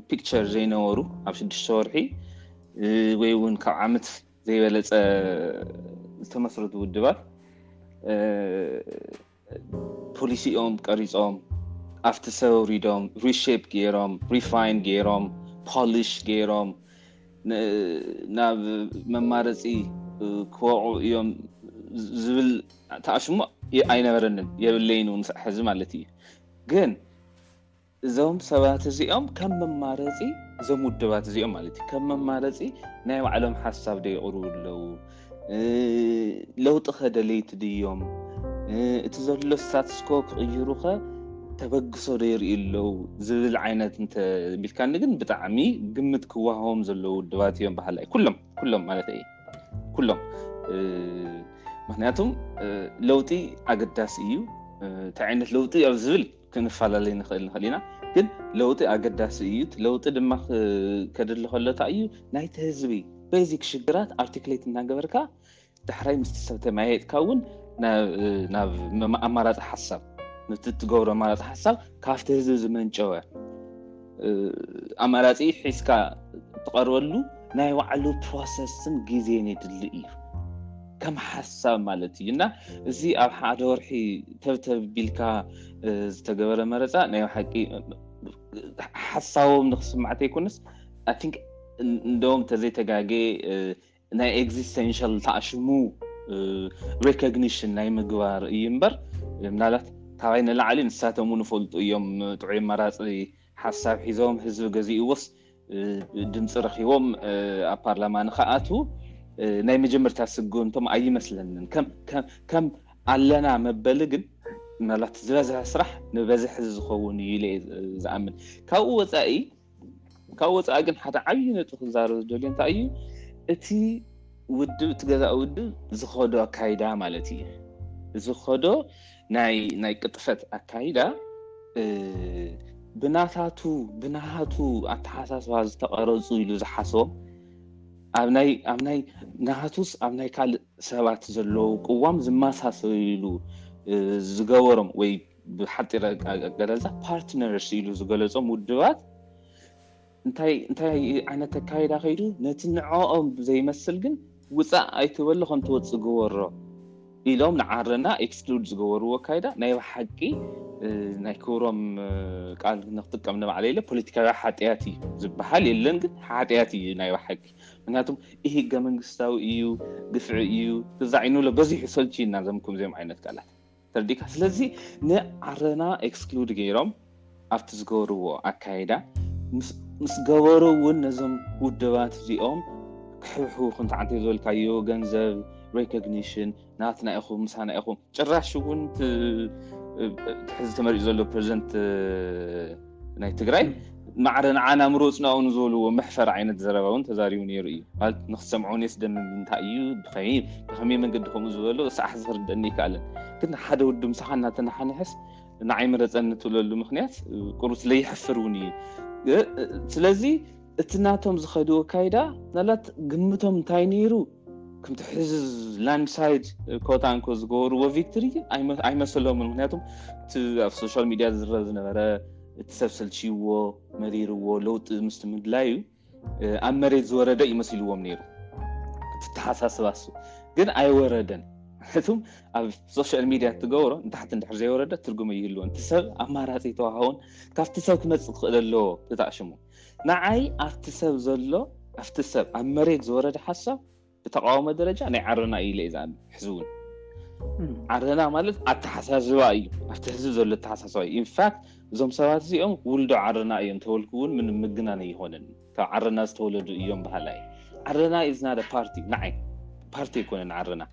ፒክቸር ዘይነበሩ ኣብ ሽዱሽተ ወርሒ ወይ እውን ካብ ዓመት ዘይበለፀ ዝተመስረቱ ውድባት ፖሊሲኦም ቀሪፆም ኣብቲ ሰብ ኣውሪዶም ሪሸፕ ገይሮም ሪፋይን ገይሮም ፖሊሽ ገይሮም ናብ መማረፂ ክወቕዑ እዮም ዝብል ተኣሽሞ ኣይነበረንን የብለይን እውን ክሳዕ ሕዚ ማለት እዩ ግን እዞም ሰባት እዚኦም ከም መማረፂ እዞም ውድባት እዚኦም ማለት እዩ ከም መማረፂ ናይ ባዕሎም ሓሳብ ዶ የቕርቡ ኣለዉ ለውጢ ከ ደለይቲ ድዮም እቲ ዘሎ ስታትስኮ ክቕይሩ ከ ተበግሶ ዶ ይርእዩ ኣለዉ ዝብል ዓይነት እንተቢልካኒ ግን ብጣዕሚ ግምት ክዋሃቦም ዘለዉ ውድባት እዮም በሃላ እዩ ኩሎም ኩሎም ማለት እዩ ኩሎም ምክንያቱም ለውጢ ኣገዳሲ እዩ እንታይ ዓይነት ለውጢ ኣብ ዝብል ክንፈላለይ ንኽእል ንኽእል ኢና ግን ለውጢ ኣገዳሲ እዩ ለውጢ ድማ ከድሊ ከሎታ እዩ ናይቲ ህዝቢ ቤዚክ ሽግራት ኣርቲክሌት እናገበርካ ዳሕራይ ምስ ሰብ ተመያየጥካ እውን ናብ ኣማራፂ ሓሳብ ንቲ ትገብሮ ኣማራፂ ሓሳብ ካብቲ ህዝቢ ዝመንጨወ ኣማራፂ ሒዝካ ትቐርበሉ ናይ ባዕሉ ፕሮሰስን ግዜን የድሊ እዩ ከም ሓሳብ ማለት እዩ እና እዚ ኣብ ሓደ ወርሒ ተብተብ ቢልካ ዝተገበረ መረፃ ናይ ሓቂ ሓሳቦም ንክስማዕተ ይኮነስ ን እንደም ተዘይተጋገ ናይ ኤግዚስቴንሻል ተኣሽሙ ሬኮግኒሽን ናይ ምግባር እዩ እምበር ምናልባት ካባይ ንላዕሊ ንሳቶም እውን ይፈልጡ እዮም ጥዑይ መራፂ ሓሳብ ሒዞም ህዝቢ ገዚእዎስ ድምፂ ረኪቦም ኣብ ፓርላማ ንክኣትዉ ናይ መጀመርታ ስጉምቶም ኣይመስለንን ከም ኣለና መበሊ ግን ምናልባት ዝበዝሐ ስራሕ ንበዝሒ ዝኸውን እዩ ኢለ ዝኣምን ካብኡ ወፃኢ ካብ ወፃኢ ግን ሓደ ዓብዪ ነጥቢ ክዛረብ ዝደልዮ እንታይ እዩ እቲ ውድብ እቲ ገዛእ ውድብ ዝኸዶ ኣካይዳ ማለት እዩ ዝኸዶ ናይ ቅጥፈት ኣካይዳ ብናታቱ ብናሃቱ ኣተሓሳስባ ዝተቐረፁ ኢሉ ዝሓስቦም ኣብ ናይ ናሃቱስ ኣብ ናይ ካልእ ሰባት ዘለዉ ቅዋም ዝመሳሰሉ ኢሉ ዝገበሮም ወይ ብሓፂር ኣገላልፃ ፓርትነርስ ኢሉ ዝገለፆም ውድባት እንታይ ዓይነት ተካይዳ ከይዱ ነቲ ንዕኦም ዘይመስል ግን ውፃእ ኣይትበሉ ከም ትወፅእ ግበሮ ኢሎም ንዓረና ኤክስክሉድ ዝገበርዎ ኣካይዳ ናይ ብሓቂ ናይ ክብሮም ቃል ንክጥቀም ንባዕለ ኢለ ፖለቲካዊ ሓጢያት እዩ ዝበሃል የለን ግን ሓጢያት እዩ ናይ ብሓቂ ምክንያቱ ይህ ህገ መንግስታዊ እዩ ግፍዒ እዩ እዛ ዓይኑሎ በዚሑ ሰልችና ዘምኩም እዚኦም ዓይነት ቃላት ተርዲእካ ስለዚ ንዓረና ኤክስክሉድ ገይሮም ኣብቲ ዝገበርዎ ኣካይዳ ምስ ገበሩ እውን ነዞም ውድባት እዚኦም ክሕብሑ ክንተዓንተ ዝበልካዮ ገንዘብ ሬኮግኒሽን ናትና ኢኹም ምሳና ኢኹም ጭራሽ እውን ትሕዚ ተመሪፁ ዘሎ ፕረዚደንት ናይ ትግራይ ማዕረ ንዓና ምሮፅናኡ ንዝበልዎ መሕፈር ዓይነት ዘረባ እውን ተዛሪቡ ነይሩ እዩ ማለት ንክሰምዖ የስደምም እንታይ እዩ ብከመይ መንገዲ ከምኡ ዝበሎ ሰዓሕ ዝክርደኒ ይከኣለን ግን ሓደ ወዲ ምሳካ እናተናሓንሕስ ንዓይ መረፀኒ ትብለሉ ምክንያት ቁሩብ ስለይሕፍር እውን እዩ ስለዚ እቲ ናቶም ዝኸድዎ ኣካይዳ ምናልባት ግምቶም እንታይ ነይሩ ከምቲ ሕዚ ላንድሳይድ ኮታንኮ ዝገበርዎ ቪክትሪ ኣይመሰሎምን ምክንያቱም እቲ ኣብ ሶሻል ሚድያ ዝረብ ዝነበረ እቲ ሰብ ሰልችዎ መሪርዎ ለውጢ ምስ ምድላዩ ኣብ መሬት ዝወረደ ይመስልዎም ነይሩ እቲ ተሓሳስባሱ ግን ኣይወረደን ምክንያቱም ኣብ ሶሻል ሚድያ እትገብሮ ንታሕቲ ንድሕር ዘይወረደ ትርጉም ይህልዎን እቲ ሰብ ኣማራፂ ተዋሃውን ካብቲ ሰብ ክመፅእ ክኽእል ኣለዎ ተጣዕሽሙ ንዓይ ኣብቲ ሰብ ዘሎ ኣብቲ ሰብ ኣብ መሬት ዝወረደ ሓሳብ ብተቃወመ ደረጃ ናይ ዓረና እዩ ኢለ ዛ ሕዚ እውን ዓረና ማለት ኣተሓሳስባ እዩ ኣብቲ ህዝቢ ዘሎ ኣተሓሳስባ እዩ ኢንፋክት እዞም ሰባት እዚኦም ውልዶ ዓረና እዮም ተወልኩ እውን ምን ምግናን ኣይኮነን ካብ ዓረና ዝተወለዱ እዮም ባህላ እዩ ዓረና ኢዝና ፓርቲ ንዓይ ፓርቲ ኣይኮነን ዓረና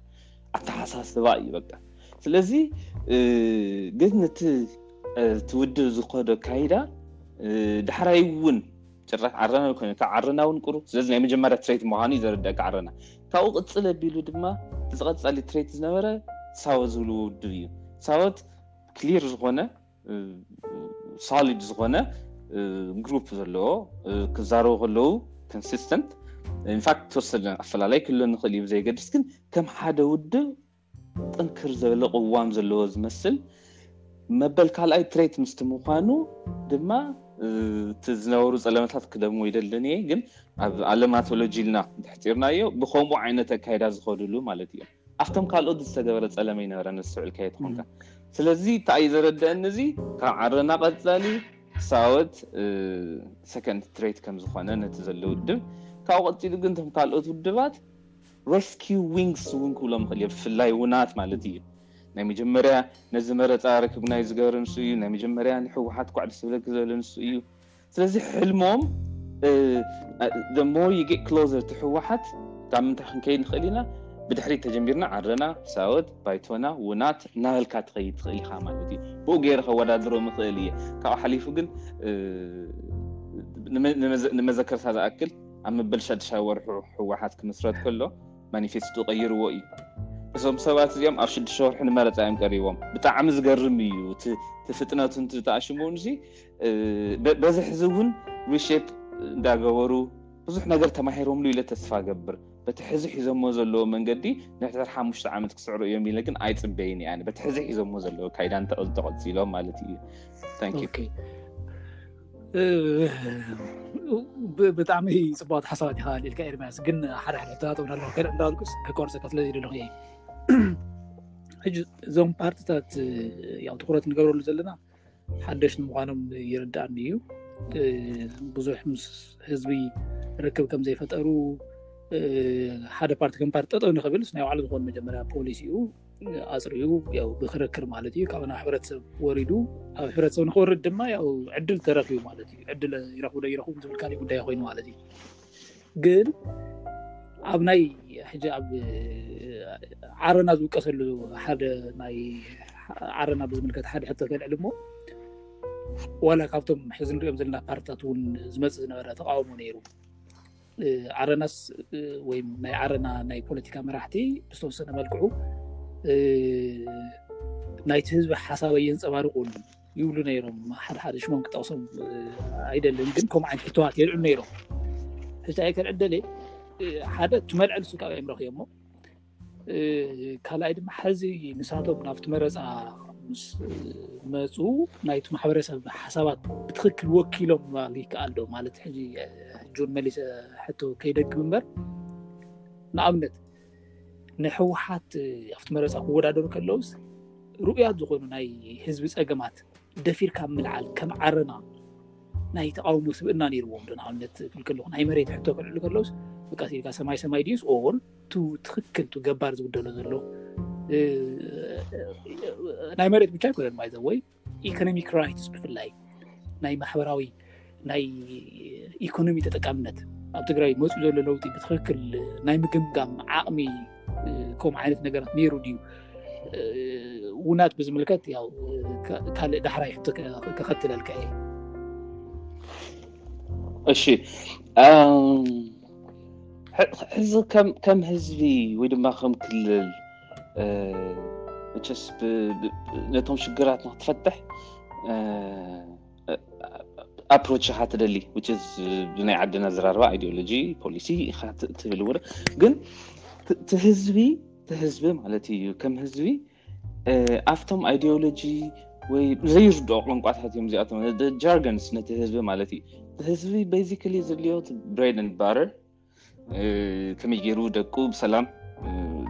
ኣተሓሳስባ እዩ በቃ ስለዚ ግን ነቲ እቲ ውድብ ዝኮዶ ካይዳ ዳሕራይ እውን ጭራሽ ዓረና ኮይኑ ካብ ዓረና እውን ቁሩ ስለዚ ናይ መጀመርያ ትሬት ምዃኑ እዩ ዘረድአካ ዓረና ካብኡ ቅፅል ኣቢሉ ድማ እቲ ቀፃሊ ትሬት ዝነበረ ሳወት ዝብልዎ ውድብ እዩ ሳወት ክሊር ዝኾነ ሳሊድ ዝኮነ ግሩፕ ዘለዎ ክዛረቡ ከለዉ ኮንሲስተንት ኢንፋክት ተወሰደ ኣፈላለይ ክሎ ንኽእል እዩ ዘይገድስ ግን ከም ሓደ ውድብ ጥንክር ዘበለ ቅዋም ዘለዎ ዝመስል መበል ካልኣይ ትሬት ምስቲ ምኳኑ ድማ እቲ ዝነበሩ ፀለመታት ክደሞ ይደልን እየ ግን ኣብ ኣለማቶሎጂ ኢልና ተሕፂርናዮ ብከምኡ ዓይነት ኣካይዳ ዝኸዱሉ ማለት እዮም ኣብቶም ካልኦት ዝተገበረ ፀለመ ይነበረ ነዝተውዕልካዮ ተኾንካ ስለዚ እታኣይ ዘረደአኒ እዚ ካብ ዓረና ቀፃሊ ሳወት ሰከንድ ትሬት ከምዝኾነ ነቲ ዘለ ውድብ ካብኡ ቀፂሉ ግን ቶም ካልኦት ውድባት ሬስኪ ዊንግስ እውን ክብሎም ክእል እዮ ብፍላይ ውናት ማለት እዩ ናይ መጀመርያ ነዚ መረፃ ረክብናዩ ዝገበረ ንሱ እዩ ናይ መጀመርያ ንሕወሓት ኳዕዲ ስብለክ ዘለ ንሱ እዩ ስለዚ ሕልሞም ሞር ዩ ክሎዘር ትሕወሓት ካብ ምንታይ ክንከይድ ንኽእል ኢና ብድሕሪ ተጀሚርና ዓረና ሳወት ባይቶና ውናት እናበልካ ትኸይድ ትኽእል ኢኻ ማለት እዩ ብኡ ገይረ ከወዳድሮ ምኽእል እየ ካብኡ ሓሊፉ ግን ንመዘከርታ ዝኣክል ኣብ መበል ሻድሻ ወርሑ ሕወሓት ክምስረት ከሎ ማኒፌስቶ ቀይርዎ እዩ እዞም ሰባት እዚኦም ኣብ ሽዱሽተ ወርሒ ንመረፃ እዮም ቀሪቦም ብጣዕሚ ዝገርም እዩ እቲ ፍጥነቱን ተኣሽሙን በዚ ሕዚ እውን ሪሼፕ እንዳገበሩ ብዙሕ ነገር ተማሂሮምሉ ኢለ ተስፋ ገብር በቲ ሕዚ ሒዞሞ ዘለዎ መንገዲ ንሕድሕር ሓሙሽተ ዓመት ክስዕሩ እዮም ኢለ ግን ኣይፅበይን እያ በቲ ሕዚ ሒዞሞ ዘለዎ ካይዳ እንተቀፅሎም ማለት እዩ ብጣዕሚ ፅቡቃት ሓሳባት ኢካ ልልካ ኤርሚያስ ግን ሓደ ሓደ ሕቶታት እውን ኣለኩ ከደ እንዳበልኩስ ክቆርፀካ ስለ ዝደለኩ እየ ሕጂ እዞም ፓርትታት ያው ትኩረት ንገብረሉ ዘለና ሓደሽ ንምኳኖም ይርዳእኒ እዩ ብዙሕ ምስ ህዝቢ ርክብ ከም ዘይፈጠሩ ሓደ ፓርቲ ከም ፓርቲ ጠጠው ንክብል ናይ ባዕሉ ዝኮኑ መጀመርያ ፖሊሲ እዩ ኣፅሪኡ ያው ብክርክር ማለት እዩ ካብ ናብ ሕብረተሰብ ወሪዱ ኣብ ሕብረተሰብ ንክወርድ ድማ ያው ዕድል ተረኪቡ ማለት እዩ ዕድል ይረክቡ ዶ ይረክቡ ዝብል ካሊእ ጉዳይ ኮይኑ ማለት እዩ ግን ኣብ ናይ ሕጂ ኣብ ዓረና ዝውቀሰሉ ሓደ ናይ ዓረና ብዝምልከት ሓደ ሕቶ ከልዕል እሞ ዋላ ካብቶም ሕዚ ንሪኦም ዘለና ፓርትታት እውን ዝመፅእ ዝነበረ ተቃውሞ ነይሩ ዓረናስ ወይ ናይ ዓረና ናይ ፖለቲካ መራሕቲ ብዝተወሰነ መልክዑ ናይቲ ህዝቢ ሓሳብ ኣየንፀባርቁን ይብሉ ነይሮም ሓደ ሓደ ሽሞም ክጠቕሶም ኣይደልን ግን ከምኡ ዓይነት ሕቶዋት የልዕሉ ነይሮም ሕዝታይ ከልዕደለ ሓደ እቲ መልዕሊ ስልጣዊ እዮም ረክቦሞ ካልኣይ ድማ ሕዚ ንሳቶም ናብቲ መረፃ ምስ መፁ ናይቲ ማሕበረሰብ ሓሳባት ብትክክል ወኪሎም ምባል ይከኣል ዶ ማለት ሕጂ ጆን መሊሰ ሕቶ ከይደግም እምበር ንኣብነት ንሕወሓት ኣብቲ መረፃ ክወዳደሩ ከለውስ ርኡያት ዝኾኑ ናይ ህዝቢ ፀገማት ደፊርካ ምልዓል ከም ዓረና ናይ ተቃውሞ ስብእና ነይርዎም ዶ ንኣብነት ክብል ከለኹ ናይ መሬት ሕቶ ከልዕሉ ከለውስ በቃ ሲልካ ሰማይ ሰማይ ድዩስ ኦር ቱ ትክክል ቱ ገባር ዝጉደሎ ዘሎ ናይ መሬት ብቻ ኣይኮነን ማይዘወይ ኢኮኖሚክ ራይትስ ብፍላይ ናይ ማሕበራዊ ናይ ኢኮኖሚ ተጠቃምነት ኣብ ትግራይ መፁ ዘሎ ለውጢ ብትክክል ናይ ምግምጋም ዓቕሚ ከምኡ ዓይነት ነገራት ነይሩ ድዩ ውናት ብዝምልከት ያው ካልእ ዳሕራይ ሕቶ ከኸትለልካ እየ እሺ ሕዚ ከም ህዝቢ ወይ ድማ ከም ክልል መቸስ ነቶም ሽግራት ንክትፈትሕ ኣፕሮች ኢካ ትደሊ ብናይ ዓድና ዝራርባ ኣይዲኦሎጂ ፖሊሲ ኢካ ትብል ው ግን ትህዝቢ ትህዝቢ ማለት እዩ ከም ህዝቢ ኣብቶም ኣይዲኦሎጂ ወይ ዘይርድኦ ቋንቋታት እዮም እዚኣቶም ጃርገንስ ነቲ ህዝቢ ማለት እዩ ህዝቢ ቤዚካሊ ዝድልዮ ብሬድ ን ባረር ከመይ ገይሩ ደቁ ብሰላም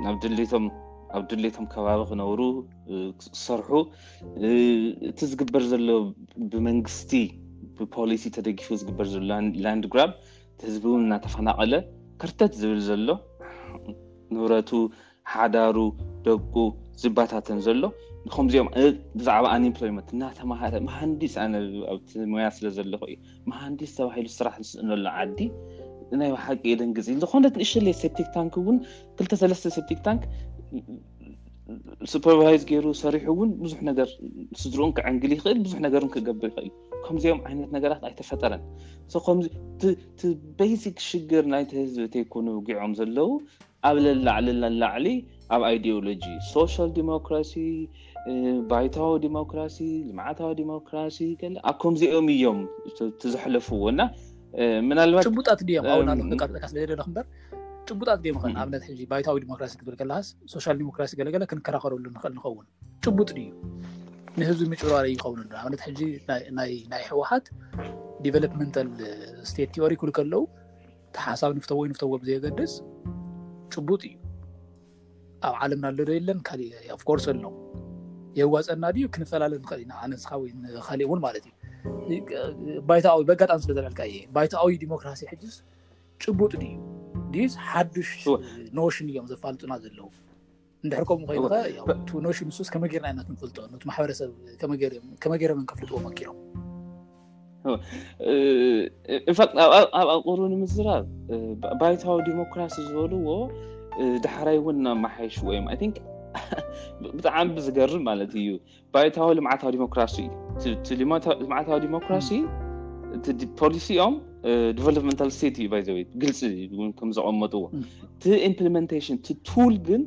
ናብ ድሌቶም ኣብ ድሌቶም ከባቢ ክነብሩ ክሰርሑ እቲ ዝግበር ዘሎ ብመንግስቲ ብፖሊሲ ተደጊፉ ዝግበር ዘሎ ላንድ ግራብ ህዝቢ እውን እናተፈናቀለ ከርተት ዝብል ዘሎ ንብረቱ ሓዳሩ ደቁ ዝባታተን ዘሎ ከምዚኦም ብዛዕባ ኣንኤምፕሎይመንት እናተማሃረ መሃንዲስ ኣነ ኣብቲ ሞያ ስለ ዘለኹ እዩ መሃንዲስ ተባሂሉ ስራሕ ዝስእነሉ ዓዲ ናይ ሓቂ የደንግፅ ዝኾነት ንእሸለ ሴፕቲክ ታንክ እውን ክልተ ሰለስተ ሴፕቲክ ታንክ ሱፐርቫይዝ ገይሩ ሰሪሑ እውን ብዙሕ ነገር ስድርኡን ክዕንግል ይኽእል ብዙሕ ነገርን ክገብር ይኽእል ከምዚኦም ዓይነት ነገራት ኣይተፈጠረን ቤዚክ ሽግር ናይቲ ህዝቢ እተይኮኑ ውጊዖም ዘለው ኣብ ለላዕሊ ለላዕሊ ኣብ ኣይዲዮሎጂ ሶሻል ዲሞክራሲ፣ ባይታዊ ዲሞክራሲ፣ ልምዓታዊ ዲሞክራሲ ኣብ ከምዚኦም እዮም እቲ ዘሕለፍዎ እና ምናልባት ጭቡጣት ድዮም ኣብኡ ናሉ ክንቃጥለካ ስለ ደለኹ እምበር ጭቡጣት ድዮም ኸን ኣብነት ሕዚ ባይታዊ ዲሞክራሲ ክትብል ከለሃስ ሶሻል ዲሞክራሲ ገለገለ ክንከራኸረሉ ንኽእል ንኸውን ጭቡጥ ድዩ ንህዝቢ ምጭብራር ይኸውን ኣሎ ኣብነት ሕዚ ናይ ህወሓት ዲቨሎፕመንታል ስቴት ቲዮሪ ክብሉ ከለዉ እቲ ሓሳብ ንፍተዎ ይንፍተዎ ብዘየገድስ ጭቡጥ እዩ። ኣብ ዓለምና ኣሎ ዶ የለን ካሊእ ኣፍኮርስ ኣሎ የዋፀና ድዩ ክንፈላለ ንኽእል ኢና ኣነ ንስኻ ወይ ንካሊእ እውን ማለት እዩ ባይታዊ በጋጣሚ ስለ ዘልዕልካ እየ ባይታዊ ዲሞክራሲ ሕጅስ ጭቡጥ ድዩ ድዩስ ሓዱሽ ኖሽን እዮም ዘፋልጡና ዘለዉ እንድሕር ከምኡ ኮይኑ ከ እቲ ኖሽን ንሱስ ከመይ ጌርና ኢና ክንፈልጦ ነቲ ማሕበረሰብ ከመይ ገይሮም እዮም ከፍልጥዎ መኪሮም ኢንፋክት ኣብ ኣቁሩ ንምዝራብ ባይታዊ ዲሞክራሲ ዝበልዎ ዳሕራይ እውን እናመሓየሽዎ እዮም ኣይ ቲንክ ብጣዕሚ ብዝገርም ማለት እዩ ባይታዊ ልምዓታዊ ዲሞክራሲ እዩ እቲ ልምዓታዊ ዲሞክራሲ እቲ ፖሊሲ እዮም ዲቨሎፕመንታል ስቴት እዩ ባይዘወ ግልፂ ከም ዘቐመጥዎ እቲ ኢምፕሊመንቴሽን እቲ ቱል ግን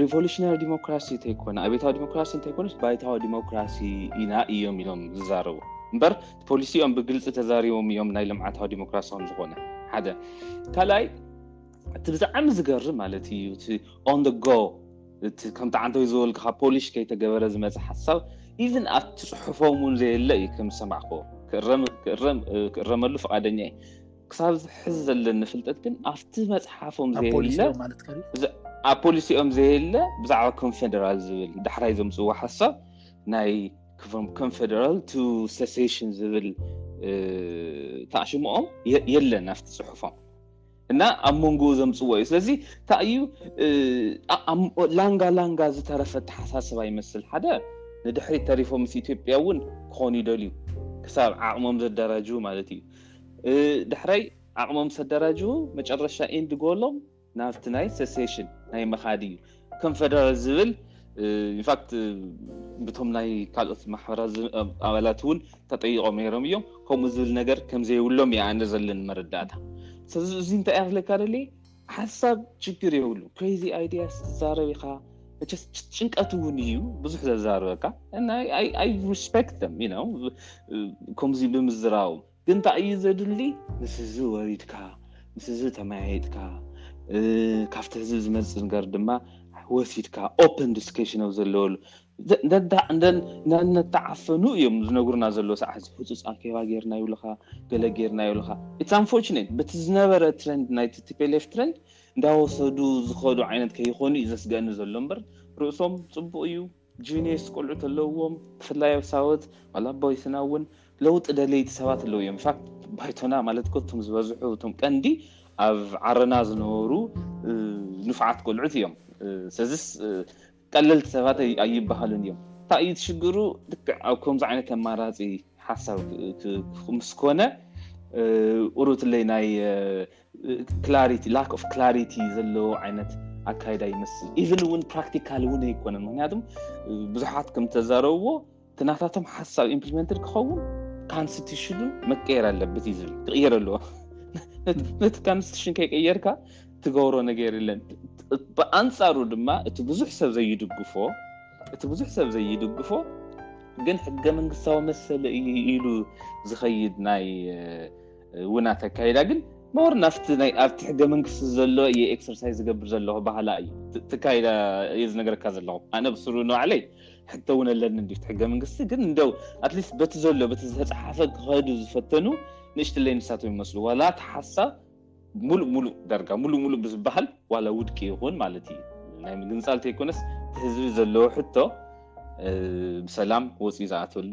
ሪቮሉሽናሪ ዲሞክራሲ እንተይኮነ ኣብታዊ ዲሞክራሲ እንተይኮነስ ባይታዊ ዲሞክራሲ ኢና እዮም ኢሎም ዝዛረቡ እምበር ፖሊሲ እዮም ብግልፂ ተዛሪቦም እዮም ናይ ልምዓታዊ ዲሞክራሲ ከም ዝኾነ ሓደ ካልኣይ እቲ ብዛዕሚ ዝገርም ማለት እዩ እቲ ኦን ጎ እቲ ከምቲ ዓንተይ ዝበልካ ፖሊሽ ከይተገበረ ዝመፀ ሓሳብ ኢቭን ኣብቲ ፅሑፎም እውን ዘየለ እዩ ከም ዝሰማዕክዎ ክእረመሉ ፍቃደኛ እዩ ክሳብ ዝሕዝ ዘለኒ ፍልጠት ግን ኣብቲ መፅሓፎም ዘየለ ኣብ ፖሊሲኦም ዘየለ ብዛዕባ ኮንፌደራል ዝብል ዳሕራይ ዘምፅዎ ሓሳብ ናይ ኮንፌደራል ቱ ሰሴሽን ዝብል ተኣሽምኦም የለን ኣብቲ ፅሑፎም እና ኣብ መንጎ ዘምፅዎ እዩ ስለዚ እንታይ እዩ ላንጋ ላንጋ ዝተረፈ ተሓሳስባ ይመስል ሓደ ንድሕሪ ተሪፎ ምስ ኢትዮጵያ እውን ክኾኑ ይደልዩ ክሳብ ዓቕሞም ዘደራጅ ማለት እዩ ድሕረይ ዓቕሞም ሰደራጅ መጨረሻ ኢንድ ጎሎም ናብቲ ናይ ሰሴሽን ናይ መኻዲ እዩ ከም ፈደራል ዝብል ንፋት ብቶም ናይ ካልኦት ማሕበራ ኣባላት እውን ተጠይቆም ነይሮም እዮም ከምኡ ዝብል ነገር ከምዘይብሎም እየ ኣነ ዘለን መረዳእታ ስለዚ እዚ እንታይ ኣክለካ ደለ ሓሳብ ችግር የብሉ ክሬዚ ኣይድያ ስትዛረብ ኢካ ጭንቀት እውን እዩ ብዙሕ ዘዛረበካ ኣይ ሪስፔክት ም ከምዚ ብምዝራቦም ግን እንታይ እዩ ዘድሊ ምስ ህዝቢ ወሪድካ ምስ ህዝቢ ተመያየጥካ ካብቲ ህዝቢ ዝመፅእ ነገር ድማ ወሲድካ ኦፕን ዲስከሽን ኣብ ዘለወሉ ነተዓፈኑ እዮም ዝነግሩና ዘለዎ ሰዓት ህፁፅ ኣኬባ ጌርና ይብልካ ገለ ጌርና ይብልካ ኢትስ ኣንፎርችኔት በቲ ዝነበረ ትረንድ ናይቲ ቲፔሌፍ ትረንድ እንዳወሰዱ ዝኸዱ ዓይነት ከይኾኑ እዩ ዘስገእኒ ዘሎ እምበር ርእሶም ፅቡቅ እዩ ጂንየስ ቆልዑት ኣለውዎም ብፍላይ ኣብ ሳወት ዋላ ኣብ ባይቶና እውን ለውጢ ደለይቲ ሰባት ኣለው እዮም ፋክት ባይቶና ማለት ኮቱም ዝበዝሑ እቶም ቀንዲ ኣብ ዓረና ዝነበሩ ንፉዓት ቆልዑት እዮም ሰዚስ ቀለልቲ ሰባት ኣይበሃሉን እዮም እንታይ እዩ ትሽግሩ ልክዕ ኣብ ከምዚ ዓይነት ኣማራፂ ሓሳብ ምስ ኮነ ቁሩትለይ ናይ ክላሪቲ ላክ ኦፍ ክላሪቲ ዘለዎ ዓይነት ኣካይዳ ይመስል ኢቨን እውን ፕራክቲካል እውን ኣይኮነን ምክንያቱም ብዙሓት ከም ተዛረብዎ ትናታቶም ሓሳብ ኢምፕሊመንትድ ክኸውን ካንስቲሽኑ መቀየር ኣለበት እዩ ዝብል ክቅየር ኣለዎ ነቲ ካንስቲሽን ከይቀየርካ ትገብሮ ነገር የለን ብኣንፃሩ ድማ እቲ ብዙሕ ሰብ ዘይድግፎ እቲ ብዙሕ ሰብ ዘይድግፎ ግን ሕገ መንግስታዊ መሰለ ኢሉ ዝኸይድ ናይ እውን ኣተካይዳ ግን ሞር ናፍቲ ናይ ኣብቲ ሕገ መንግስቲ ዘሎ እየ ኤክሰርሳይዝ ዝገብር ዘለኹ ባህላ እዩ ትካይዳ እየ ዝነገረካ ዘለኹ ኣነ ብስሩ ንባዕለይ ሕቶ እውን ኣለኒ እንዲ ሕገ መንግስቲ ግን እንደው ኣትሊስት በቲ ዘሎ በቲ ዝተፀሓፈ ክኸዱ ዝፈተኑ ንእሽትለይ ንሳቶም ይመስሉ ዋላ እቲ ሓሳብ ሙሉእ ሙሉእ ዳርጋ ሙሉእ ሙሉእ ብዝበሃል ዋላ ውድቂ ይኹን ማለት እዩ ናይ ምግንፃል ተይኮነስ እቲ ህዝቢ ዘለዎ ሕቶ ብሰላም ወፅኡ ዝኣተሉ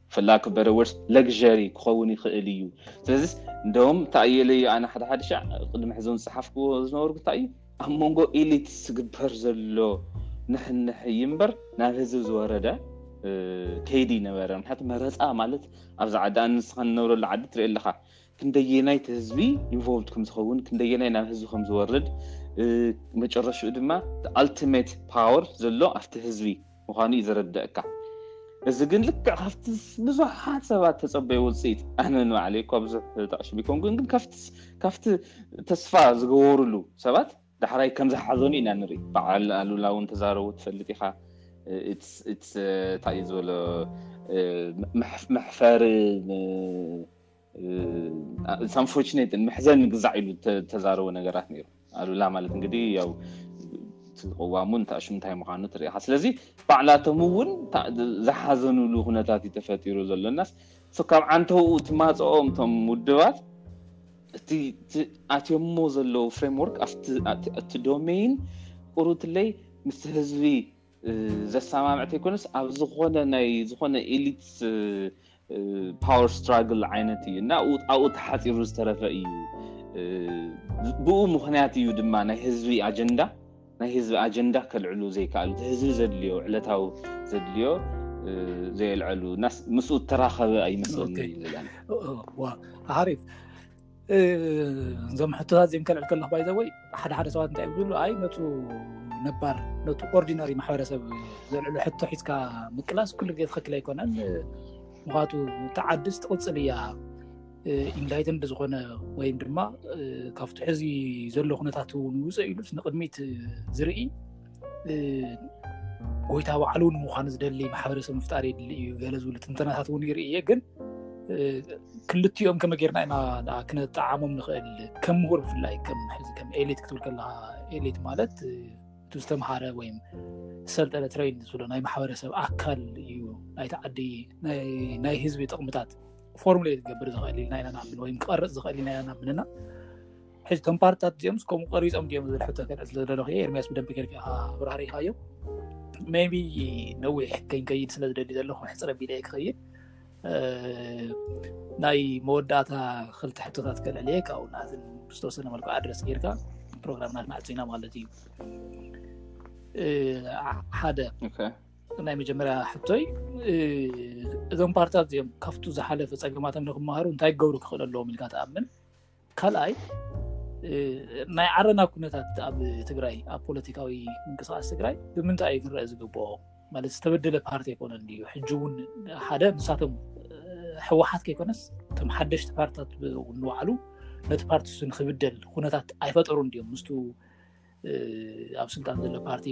ፍላክ በረወርስ ለግዠሪ ክኸውን ይኽእል እዩ ስለዚ እንደም እንታይየለዩ ኣነ ሓደ ሓደ ሻዕ ቅድሚ ሕዞን ዝፅሓፍክዎ ዝነበርኩ እንታይ እዩ ኣብ መንጎ ኢሊት ዝግበር ዘሎ ንሕንሕ እዩ እምበር ናብ ህዝቢ ዝወረደ ከይዲ ነበረ ምክንያቱ መረፃ ማለት ኣብዚ ዓዲ ኣንስኻ ንነብረሉ ዓዲ ትሪኦ ኣለካ ክንደየናይ እቲ ህዝቢ ኢንቮልቭድ ከምዝኸውን ክንደየናይ ናብ ህዝቢ ከምዝወርድ መጨረሽኡ ድማ ኣልቲሜት ፓወር ዘሎ ኣብቲ ህዝቢ ምዃኑ እዩ ዘረድእካ። እዚ ግን ልክዕ ካብቲ ብዙሓት ሰባት ተጸበዩ ውጽኢት ኣነ ንባዕለይ እኳ ብዙሕ ተቐሽቢ ኮንኩን ግን ካብቲ ተስፋ ዝገበሩሉ ሰባት ዳሕራይ ከም ዝሓዘኑ ኢና ንርኢ። በዓል ኣሉላ እውን ተዛረቡ ትፈልጥ ኢኻ እንታይ እዩ ዝበሎ መሕፈሪ ሳንፎርችነት መሕዘን ግዛዕ ኢሉ ተዛረቦ ነገራት ነይሩ ኣሉላ ማለት እንግዲ ያው ትቅዋሙ ንታኣሽ ምንታይ ምዃኑ ትርኢካ ስለዚ ባዕላቶም እውን ዝሓዘንሉ ኩነታት እዩ ተፈጢሩ ዘሎናስ ካብ ዓንተኡ ትማፅኦም እቶም ውድባት እቲ ኣትዮሞ ዘለዉ ፍሬምወርክ ኣብቲ ዶሜይን ቁሩትለይ ምስ ህዝቢ ዘሰማምዕ ተይኮነስ ኣብ ዝኾነ ናይ ዝኾነ ኤሊት ፓወር ስትራግል ዓይነት እዩ እና ኣብኡ ተሓፂሩ ዝተረፈ እዩ ብኡ ምክንያት እዩ ድማ ናይ ህዝቢ ኣጀንዳ ናይ ህዝቢ ኣጀንዳ ከልዕሉ ዘይከኣሉ እቲ ህዝቢ ዘድልዮ ዕለታዊ ዘድልዮ ዘየልዐሉ ምስኡ ተራኸበ ኣይመስለኒ ይብለኒ ሓሪፍ እዞም ሕቶታት እዚም ከልዕል ከለኩ ባይዘ ወይ ሓደ ሓደ ሰባት እንታይ ዝብሉ ኣይ ነቱ ነባር ነቱ ኦርዲነሪ ማሕበረሰብ ዘልዕሉ ሕቶ ሒዝካ ምቅላስ ኩሉ ግዜ ትክክል ኣይኮነን ምክንያቱ ተዓዲ ዝትቅፅል እያ ኢንላይትን ብዝኮነ ወይም ድማ ካብቲ ሕዚ ዘሎ ኩነታት እውን ውፅእ ኢሉ ንቅድሚት ዝርኢ ጎይታ ባዕሉ ንምኳኑ ዝደሊ ማሕበረሰብ ምፍጣር የድሊ እዩ ገለ ዝብሉ ትንተናታት እውን ይርኢየ ግን ክልቲኦም ከመ ገርና ኢና ክነጣዓሞም ንኽእል ከም ምሁር ብፍላይ ከም ኤሌት ክትብል ከለካ ኤሌት ማለት እቲ ዝተምሃረ ወይ ሰልጠነ ትረይን ዝብሎ ናይ ማሕበረሰብ ኣካል እዩ ናይቲ ዓዲ ናይ ህዝቢ ጥቕምታት ፎርሙሌ ዝገብር ዝኽእል ኢልና ኢና ንኣምን ወይም ክቐርፅ ዝኽእል ኢና ኢና ንኣምን እና ሕዚ ቶም ፓርትታት እዚኦም ከምኡ ቀሪፆም ድዮም ዝብል ሕቶ ከልዕል ስለዝደለኹ እየ ኤርሚያስ ብደንቢ ጌርካ ብራሪኻዮ ሜቢ ነዊሕ ከይንከይድ ስለ ዝደሊ ዘለኹ ሕፅረ ቢለ ክኸይድ ናይ መወዳእታ ክልተ ሕቶታት ከልዕል እየ ካብኡ ናትን ዝተወሰነ መልኩ ኣድረስ ጌርካ ፕሮግራምና ክንዓፅና ማለት እዩ ሓደ ናይ መጀመርያ ሕቶይ እዞም ፓርትታት እዚኦም ካብቱ ዝሓለፈ ፀገማቶም ንክመሃሩ እንታይ ገብሩ ክኽእል ኣለዎም ኢልካ ትኣምን ካልኣይ ናይ ዓረና ኩነታት ኣብ ትግራይ ኣብ ፖለቲካዊ ምንቅስቃስ ትግራይ ብምንታይ እዩ ክረአ ዝግብኦ ማለት ዝተበደለ ፓርቲ ኣይኮነን እዩ ሕጂ እውን ሓደ ንሳቶም ሕወሓት ከይኮነስ እቶም ሓደሽቲ ፓርትታት ንባዕሉ ነቲ ፓርቲ ንክብደል ኩነታት ኣይፈጠሩን ድዮም ምስ ኣብ ስልጣን ዘሎ ፓርቲ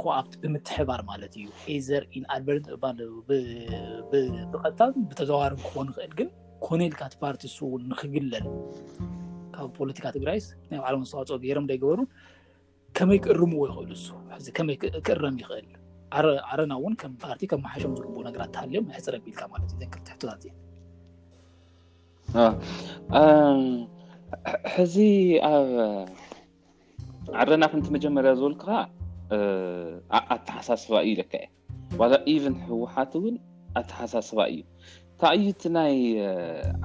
ኮኣብት ብምትሕባር ማለት እዩ ኤዘር ኢንኣድቨርንት ብቀጥታን ብተዘዋዋሪ ክኾኑ ይኽእል ግን ኮነልካ እቲ ፓርቲ እሱ እውን ንክግለል ካብ ፖለቲካ ትግራይስ ናይ ባዕሎም ኣስተዋፅኦ ገይሮም ደይገበሩ ከመይ ክእርምዎ ይኽእሉ እሱ ሕዚ ከመይ ክእረም ይኽእል ዓረና እውን ከም ፓርቲ ከም መሓሾም ዝግብኡ ነገራት ተሃልዮም ሕፅረ ቢልካ ማለት እዩ ዘንክርቲ ሕቶታት እየን ሕዚ ኣብ ዓረና ክንቲ መጀመርያ ዝበልክኻ ኣተሓሳስባ እዩ ለካ እየ ዋላ ኢቨን ህወሓት እውን ኣተሓሳስባ እዩ እንታይ እዩ እቲ ናይ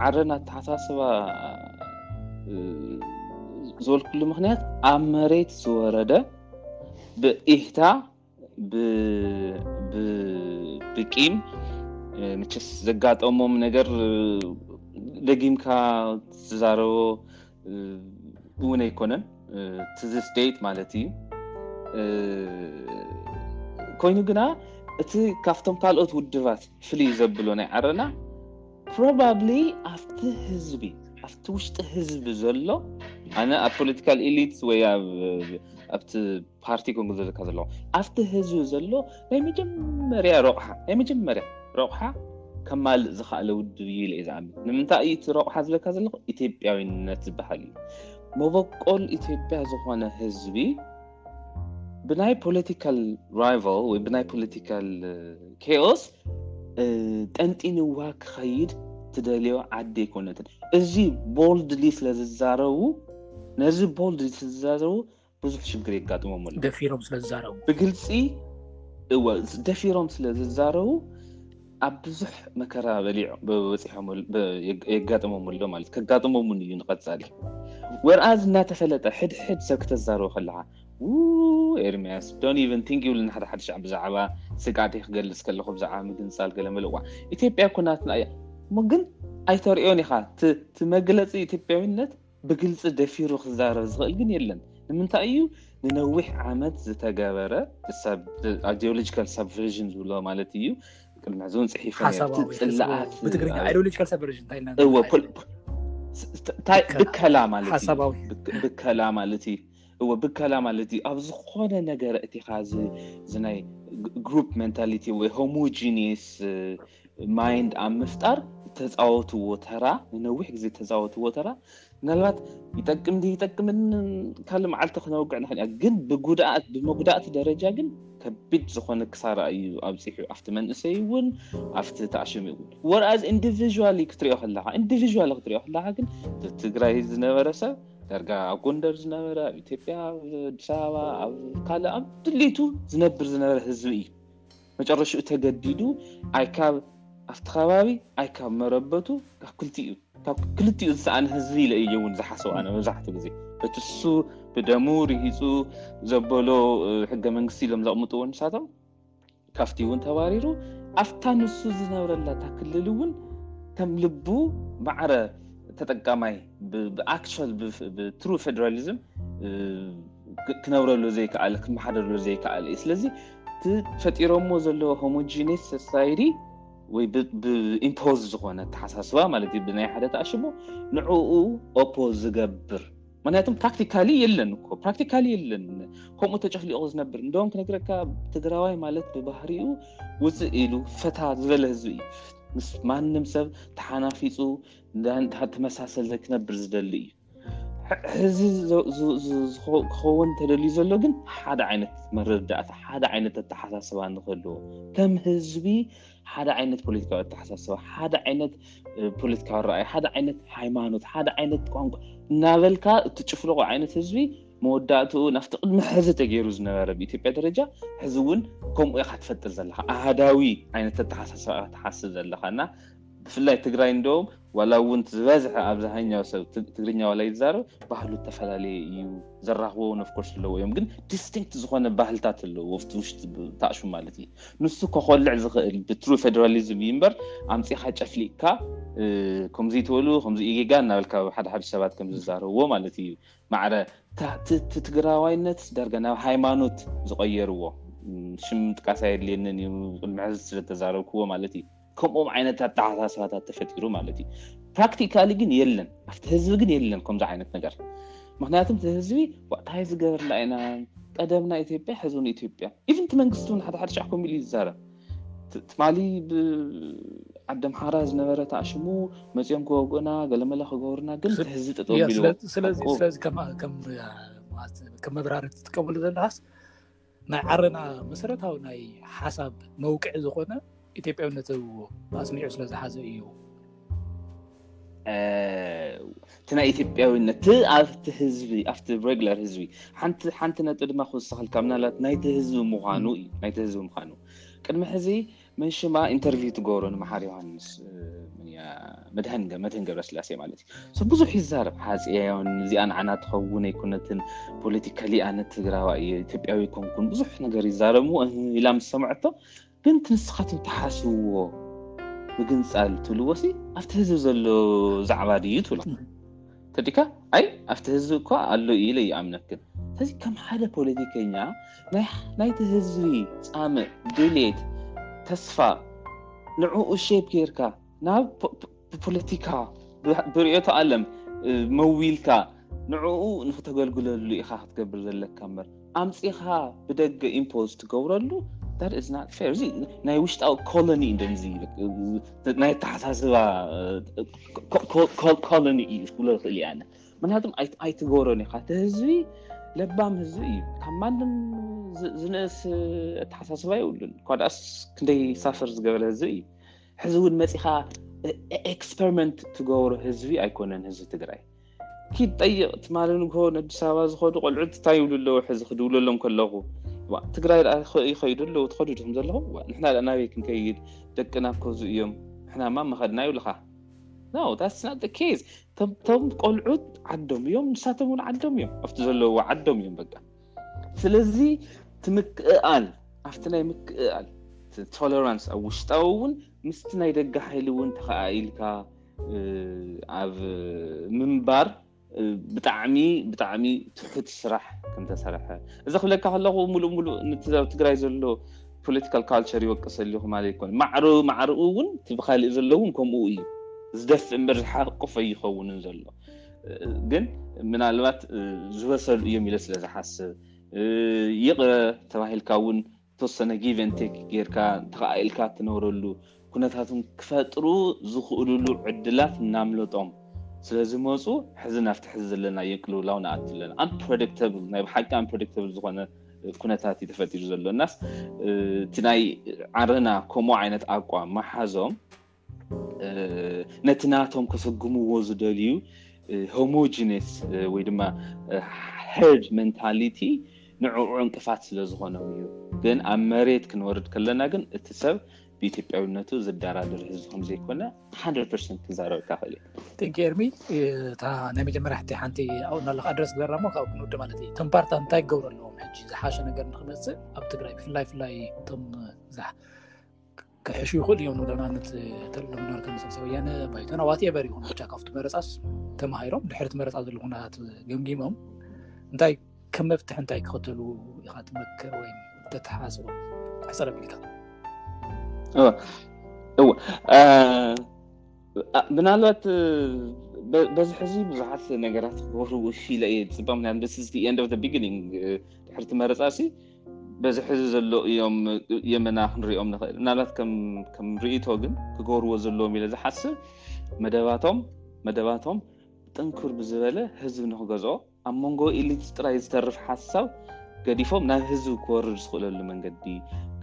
ዓረና ኣተሓሳስባ ዝበልክሉ ምክንያት ኣብ መሬት ዝወረደ ብኢህታ ብቂም መቸስ ዘጋጠሞም ነገር ደጊምካ ዝዛረቦ እውን ኣይኮነን ትዝስ ደት ማለት እዩ ኮይኑ ግና እቲ ካብቶም ካልኦት ውድባት ፍልይ ዘብሎ ናይ ዓረና ፕሮባብሊ ኣብቲ ህዝቢ ኣብቲ ውሽጢ ህዝቢ ዘሎ ኣነ ኣብ ፖለቲካል ኤሊት ወይ ኣብቲ ፓርቲ ክምልልካ ዘለዎ ኣብቲ ህዝቢ ዘሎ ናይ መጀመርያ ረቑሓ ናይ መጀመርያ ረቑሓ ከማልእ ዝኸኣለ ውድብ እዩ ኢለ እዩ ዝኣምን ንምንታይ እዩ እቲ ረቑሓ ዝብለካ ዘለኹ ኢትዮጵያዊነት ዝበሃል እዩ መበቆል ኢትዮጵያ ዝኾነ ህዝቢ ብናይ ፖለቲካል ራይቫል ወይ ብናይ ፖለቲካል ኬኦስ ጠንጢንዋ ክኸይድ ትደልዮ ዓዲ ኣይኮነትን እዚ ቦልድሊ ስለዝዛረቡ ነዚ ቦልድሊ ስለዝዛረቡ ብዙሕ ሽግር የጋጥሞም ኣሎ ደፊሮም ስለ ዝዛረቡ ብግልፂ እወ ደፊሮም ስለ ዝዛረቡ ኣብ ብዙሕ መከራ በሊዖም የጋጥሞም ኣሎ ማለት ከጋጥሞምን እዩ ንቀፃሊ ወርኣዝ እናተፈለጠ ሕድሕድ ሰብ ክተዛረቡ ከለካ ኤርሚያስ ዶን ኢቨን ቲንክ ይብል ንሓደ ሓደ ሻዕ ብዛዕባ ስግኣተይ ክገልፅ ከለኩ ብዛዕባ ምግንፃል ገለ መልእዋ ኢትዮጵያ ኩናትና እያ እሞ ግን ኣይተሪኦን ኢካ እቲ መግለፂ ኢትዮጵያዊነት ብግልፂ ደፊሩ ክዛረብ ዝኽእል ግን የለን። ንምንታይ እዩ ንነዊሕ ዓመት ዝተገበረ ኣዲዮሎጂካል ሳብቨርዥን ዝብሎ ማለት እዩ ቅድሚ ሕዚ እውን ፅሒፈ ፅላኣትብትግርኛሎጂካልሳቨርዥንእወብከላ ማለት እዩ ብከላ ማለት እዩ እወ ብከላ ማለት እዩ ኣብ ዝኾነ ነገር እቲኻ ዝናይ ግሩፕ ሜንታሊቲ ወይ ሆሞጂኒስ ማይንድ ኣብ ምፍጣር ተፃወትዎ ተራ ንነዊሕ ግዜ ተፃወትዎ ተራ ምናልባት ይጠቅም ድ ይጠቅምን ካልእ መዓልቲ ክነውግዕ ንክእል ኢና ግን ብጉድኣት ብመጉዳእቲ ደረጃ ግን ከቢድ ዝኮነ ክሳራ እዩ ኣብፂሑ ኣብቲ መንእሰይ እውን ኣብቲ ተኣሽሚ እውን ወርኣዝ ኢንዲቪዥዋሊ ክትሪኦ ከለካ ኢንዲቪዥዋሊ ክትሪኦ ከለካ ግን ትግራይ ዝነበረ ሰብ ዳርጋ ኣብ ጎንደር ዝነበረ ኣብ ኢትዮጵያ ኣብ ኣዲስ ኣበባ ኣብ ካልእ ኣብ ድሌቱ ዝነብር ዝነበረ ህዝቢ እዩ መጨረሽኡ ተገዲዱ ኣይካብ ኣብቲ ከባቢ ኣይካብ መረበቱ ካብ ክልቲኡ ካብ ክልቲኡ ዝሰኣነ ህዝቢ ኢለ እዩ እውን ዝሓሰቡ ኣነ መብዛሕትኡ ግዜ እቲ እሱ ብደሙ ርሂፁ ዘበሎ ሕገ መንግስቲ ኢሎም ዘቕምጥዎ ንሳቶም ካብቲ እውን ተባሪሩ ኣብታ ንሱ ዝነብረላታ ክልል እውን ከም ልቡ ማዕረ ተጠቃማይ ብኣክል ብትሩ ፌደራሊዝም ክነብረሉ ዘይከኣል ክመሓደርሉ ዘይከኣል እዩ ስለዚ ፈጢሮሞ ዘለዎ ሆሞጂኒስ ሶሳይቲ ወይ ብኢምፖዝ ዝኮነ ተሓሳስባ ማለት እዩ ብናይ ሓደ ተኣሽሞ ንዕኡ ኦፖ ዝገብር ምክንያቱ ፕራክቲካሊ የለን እኮ ፕራክቲካሊ የለን ከምኡ ተጨፍሊቑ ዝነብር እንደም ክነግረካ ትግራዋይ ማለት ብባህሪኡ ውፅእ ኢሉ ፈታ ዝበለ ህዝቢ እዩ ምስ ማንም ሰብ ተሓናፊፁ ተመሳሰል ክነብር ዝደሊ እዩ ሕዚ ክኸውን ተደልዩ ዘሎ ግን ሓደ ዓይነት መረዳእታ ሓደ ዓይነት ኣተሓሳስባ ንክህልዎ ከም ህዝቢ ሓደ ዓይነት ፖለቲካዊ ኣተሓሳስባ ሓደ ዓይነት ፖለቲካዊ ረኣይ ሓደ ዓይነት ሃይማኖት ሓደ ዓይነት ቋንቋ እናበልካ እትጭፍልቁ ዓይነት ህዝቢ መወዳእትኡ ናብቲ ቅድሚ ሕዚ ተገይሩ ዝነበረ ብኢትዮጵያ ደረጃ ሕዚ እውን ከምኡ ኢካ ትፈጥር ዘለካ ኣሃዳዊ ዓይነት ኣተሓሳስባ ትሓስብ ዘለካ እና ብፍላይ ትግራይ እንደም ዋላ እውን ዝበዝሐ ኣብዝሃኛው ሰብ ትግርኛ ዋላ ይዛረብ ባህሉ ዝተፈላለየ እዩ ዘራኽቦ ነፍኮርስ ኣለዎ እዮም ግን ዲስቲንክት ዝኾነ ባህልታት ኣለዎ ወፍቲ ውሽጢ ታእሹ ማለት እዩ ንሱ ከኮልዕ ዝኽእል ብትሩ ፌደራሊዝም እዩ እምበር ኣምፂኻ ጨፍሊቅካ ከምዚ ትበሉ ከምዚ ጌጋ እናበልካ ሓደ ሓደ ሰባት ከም ዝዛረብዎ ማለት እዩ ማዕረ ትግራዋይነት ዳርጋ ናብ ሃይማኖት ዝቀየርዎ ሽም ጥቃሳ የድልየንን እዩ ቅድሚ ሕዚ ስለተዛረብክዎ ማለት እዩ ከምኦም ዓይነት ኣተሓሳስባታት ተፈጢሩ ማለት እዩ ፕራክቲካሊ ግን የለን ኣብቲ ህዝቢ ግን የለን ከምዚ ዓይነት ነገር ምክንያቱ እቲ ህዝቢ ዋዕታይ ዝገበርና ኢና ቀደምና ኢትዮጵያ ሕዝቢ ንኢትዮጵያ ኢቨን እቲ መንግስቲ እውን ሓደ ሓደ ሻዕ ኮሚሉ እዩ ዝዛረብ ትማሊ ብዓዲ ምሓራ ዝነበረ ተኣሽሙ መፅኦም ክወጉእና ገለመለ ክገብሩና ግን እቲ ህዝቢ ጠጠቢሉ ስለዚ ከም መብራሪ ትጥቀምሉ ዘለካስ ናይ ዓረና መሰረታዊ ናይ ሓሳብ መውቅዒ ዝኾነ ኢትዮጵያዊነት ዘብዎ ኣፅኒዑ ስለ ዝሓዘ እዩ እቲ ናይ ኢትዮጵያዊነት ኣብቲ ህዝቢ ኣብቲ ሬግላር ህዝቢ ሓንቲ ነጥቢ ድማ ክውስኸልካ ምናልባት ናይቲ ህዝቢ ምኳኑ እዩ ናይቲ ህዝቢ ምኳኑ ቅድሚ ሕዚ መን ሽማ ኢንተርቪው ትገብሮ ንመሓር ዮሃንስ መድህን ገብረስላሴ ማለት እዩ ሰብ ብዙሕ ይዛረብ ሓፂዮን እዚኣ ንዓና ትኸውን ኣይኮነትን ፖለቲካሊ ኣነ ትግራዋ እዮ ኢትዮጵያዊ ኮንኩን ብዙሕ ነገር ይዛረብ ኢላ ምስ ሰምዐቶ ግን ትንስኻትም ተሓስብዎ ምግንፃል ትብልዎ ሲ ኣብቲ ህዝቢ ዘሎ ዛዕባ ድዩ ትብላ ተዲካ ኣይ ኣብቲ ህዝቢ እኳ ኣሎ ኢለ ይኣምነክን ስለዚ ከም ሓደ ፖለቲከኛ ናይቲ ህዝቢ ፃምእ ድሌት ተስፋ ንዕኡ ሼፕ ጌርካ ናብ ፖለቲካ ብርእቶ ኣለም መዊልካ ንዕኡ ንክተገልግለሉ ኢካ ክትገብር ዘለካ ምበር ኣምጺኻ ብደገ ኢምፖዝ ትገብረሉ እዚ ናይ ውሽጣዊ ኮሎኒ ናይ ኣተሓሳስባ ኮሎኒ እዩ ክብሎ ይኽእል እያ ምክንያቱም ኣይትገብሮን ኢኻ እቲ ህዝቢ ለባም ህዝቢ እዩ ካብ ማንም ዝንእስ ኣተሓሳስባ የብሉን ኳ ዳኣስ ክንደይ ሳፈር ዝገበረ ህዝቢ እዩ ሕዚ እውን መፂኻ ኤክስፐሪመንት ትገብሮ ህዝቢ ኣይኮነን ህዝቢ ትግራይ ኪድ ጠይቅ ትማሊ ንግሆ ንኣዲስ ኣበባ ዝኸዱ ቆልዑት እንታይ ይብሉ ኣለዉ ሕዚ ክድውለሎም ከለኹ ትግራይ ይኸይዱ ኣለዉ ትኸዱ ድኹም ዘለኹም ንሕና ኣ ናበይ ክንከይድ ደቅና ከዙ እዮም ንሕና ማ መኸድና ይብልኻ ኬዝ ቶም ቆልዑት ዓዶም እዮም ንሳቶም ውን ዓዶም እዮም ኣብቲ ዘለዎ ዓዶም እዮም በ ስለዚ ትምክእኣል ኣብቲ ናይ ምክእኣል ቶለራንስ ኣብ ውሽጣዊ እውን ምስቲ ናይ ደገ ሓይሊ እውን ተኸኣኢልካ ኣብ ምንባር ብጣዕሚ ብጣዕሚ ትሑት ስራሕ ከምተሰርሐ እዚ ክብለካ ከለኩ ሙሉእ ሙሉእ ኣብ ትግራይ ዘሎ ፖለቲካል ካልቸር ይወቅሰሉ ይኹ ማለት ይኮነ ማዕሩ ማዕርኡ እውን እቲ ብካሊእ ዘሎ እውን ከምኡ እዩ ዝደፍእ እምበር ዝሓቁፍ ኣይኸውንን ዘሎ ግን ምናልባት ዝበሰሉ እዮም ኢለ ስለ ዝሓስብ ይቕረ ተባሂልካ እውን ዝተወሰነ ጊቭ ኤንድ ቴክ ጌርካ ተኸኣኢልካ እትነብረሉ ኩነታትን ክፈጥሩ ዝኽእሉሉ ዕድላት እናምለጦም ስለዝመፁ ሕዚ ናብቲ ሕዚ ዘለናዮ ቅልውላው ንኣቱ ኣለና ኣንፕረዲክተብል ናይ ብሓቂ ኣንፕረዲክተብል ዝኾነ ኩነታት እዩ ተፈጢሩ ዘሎ እናስ እቲ ናይ ዓረና ከምኡ ዓይነት ኣቋም መሓዞም ነቲ ናቶም ከሰግምዎ ዝደልዩ ሆሞጂነስ ወይ ድማ ሄርድ ሜንታሊቲ ንዕዑ ዕንቅፋት ስለ ዝኾኖም እዩ ግን ኣብ መሬት ክንወርድ ከለና ግን እቲ ሰብ ብኢትዮጵያዊነቱ ዝደራደር ህዝቢ ከምዘይኮነ ሓደ ርሰንት ክዛረበካ ክእል ቴንኪ ኤርሚ እታ ናይ መጀመርያ ሕቲ ሓንቲ ኣኡ ኣለካ ኣድረስ ግበራ ሞ ካብኡ ክንውዲ ማለት እዩ እቶም ፓርታ እንታይ ክገብሩ ኣለዎም ሕጂ ዝሓሸ ነገር ንክመፅእ ኣብ ትግራይ ብፍላይ ፍላይ እቶም ክሕሹ ይኽእሉ እዮም ንውደናነት ተለምዶ ተመሳሰ ወያነ ባይቶና ዋት ኤቨር ይኹን ብቻ ካብቲ መረፃስ ተማሂሮም ድሕርቲ መረፃ ዘሎ ኩነታት ገምጊሞም እንታይ ከም መፍትሒ እንታይ ክኸተሉ ኢካ ትመክር ወይ ተተሓስቦ ሕፀረ ቢልካ እወ ምናልባት በዚ ሕዚ ብዙሓት ነገራት ክገብሩ ሽኢለ እየ ዝፅበ ምክንያት ስ ን ቢግኒንግ ድሕርቲ መረፃ ሲ በዚ ሕዚ ዘሎ እዮም የመና ክንሪኦም ንኽእል ምናልባት ከም ርእቶ ግን ክገብርዎ ዘለዎም ኢለ ዝሓስብ መደባቶም መደባቶም ጥንክር ብዝበለ ህዝቢ ንክገዝኦ ኣብ መንጎ ኢሊት ጥራይ ዝተርፍ ሓሳብ ገዲፎም ናብ ህዝቢ ክወርድ ዝኽእለሉ መንገዲ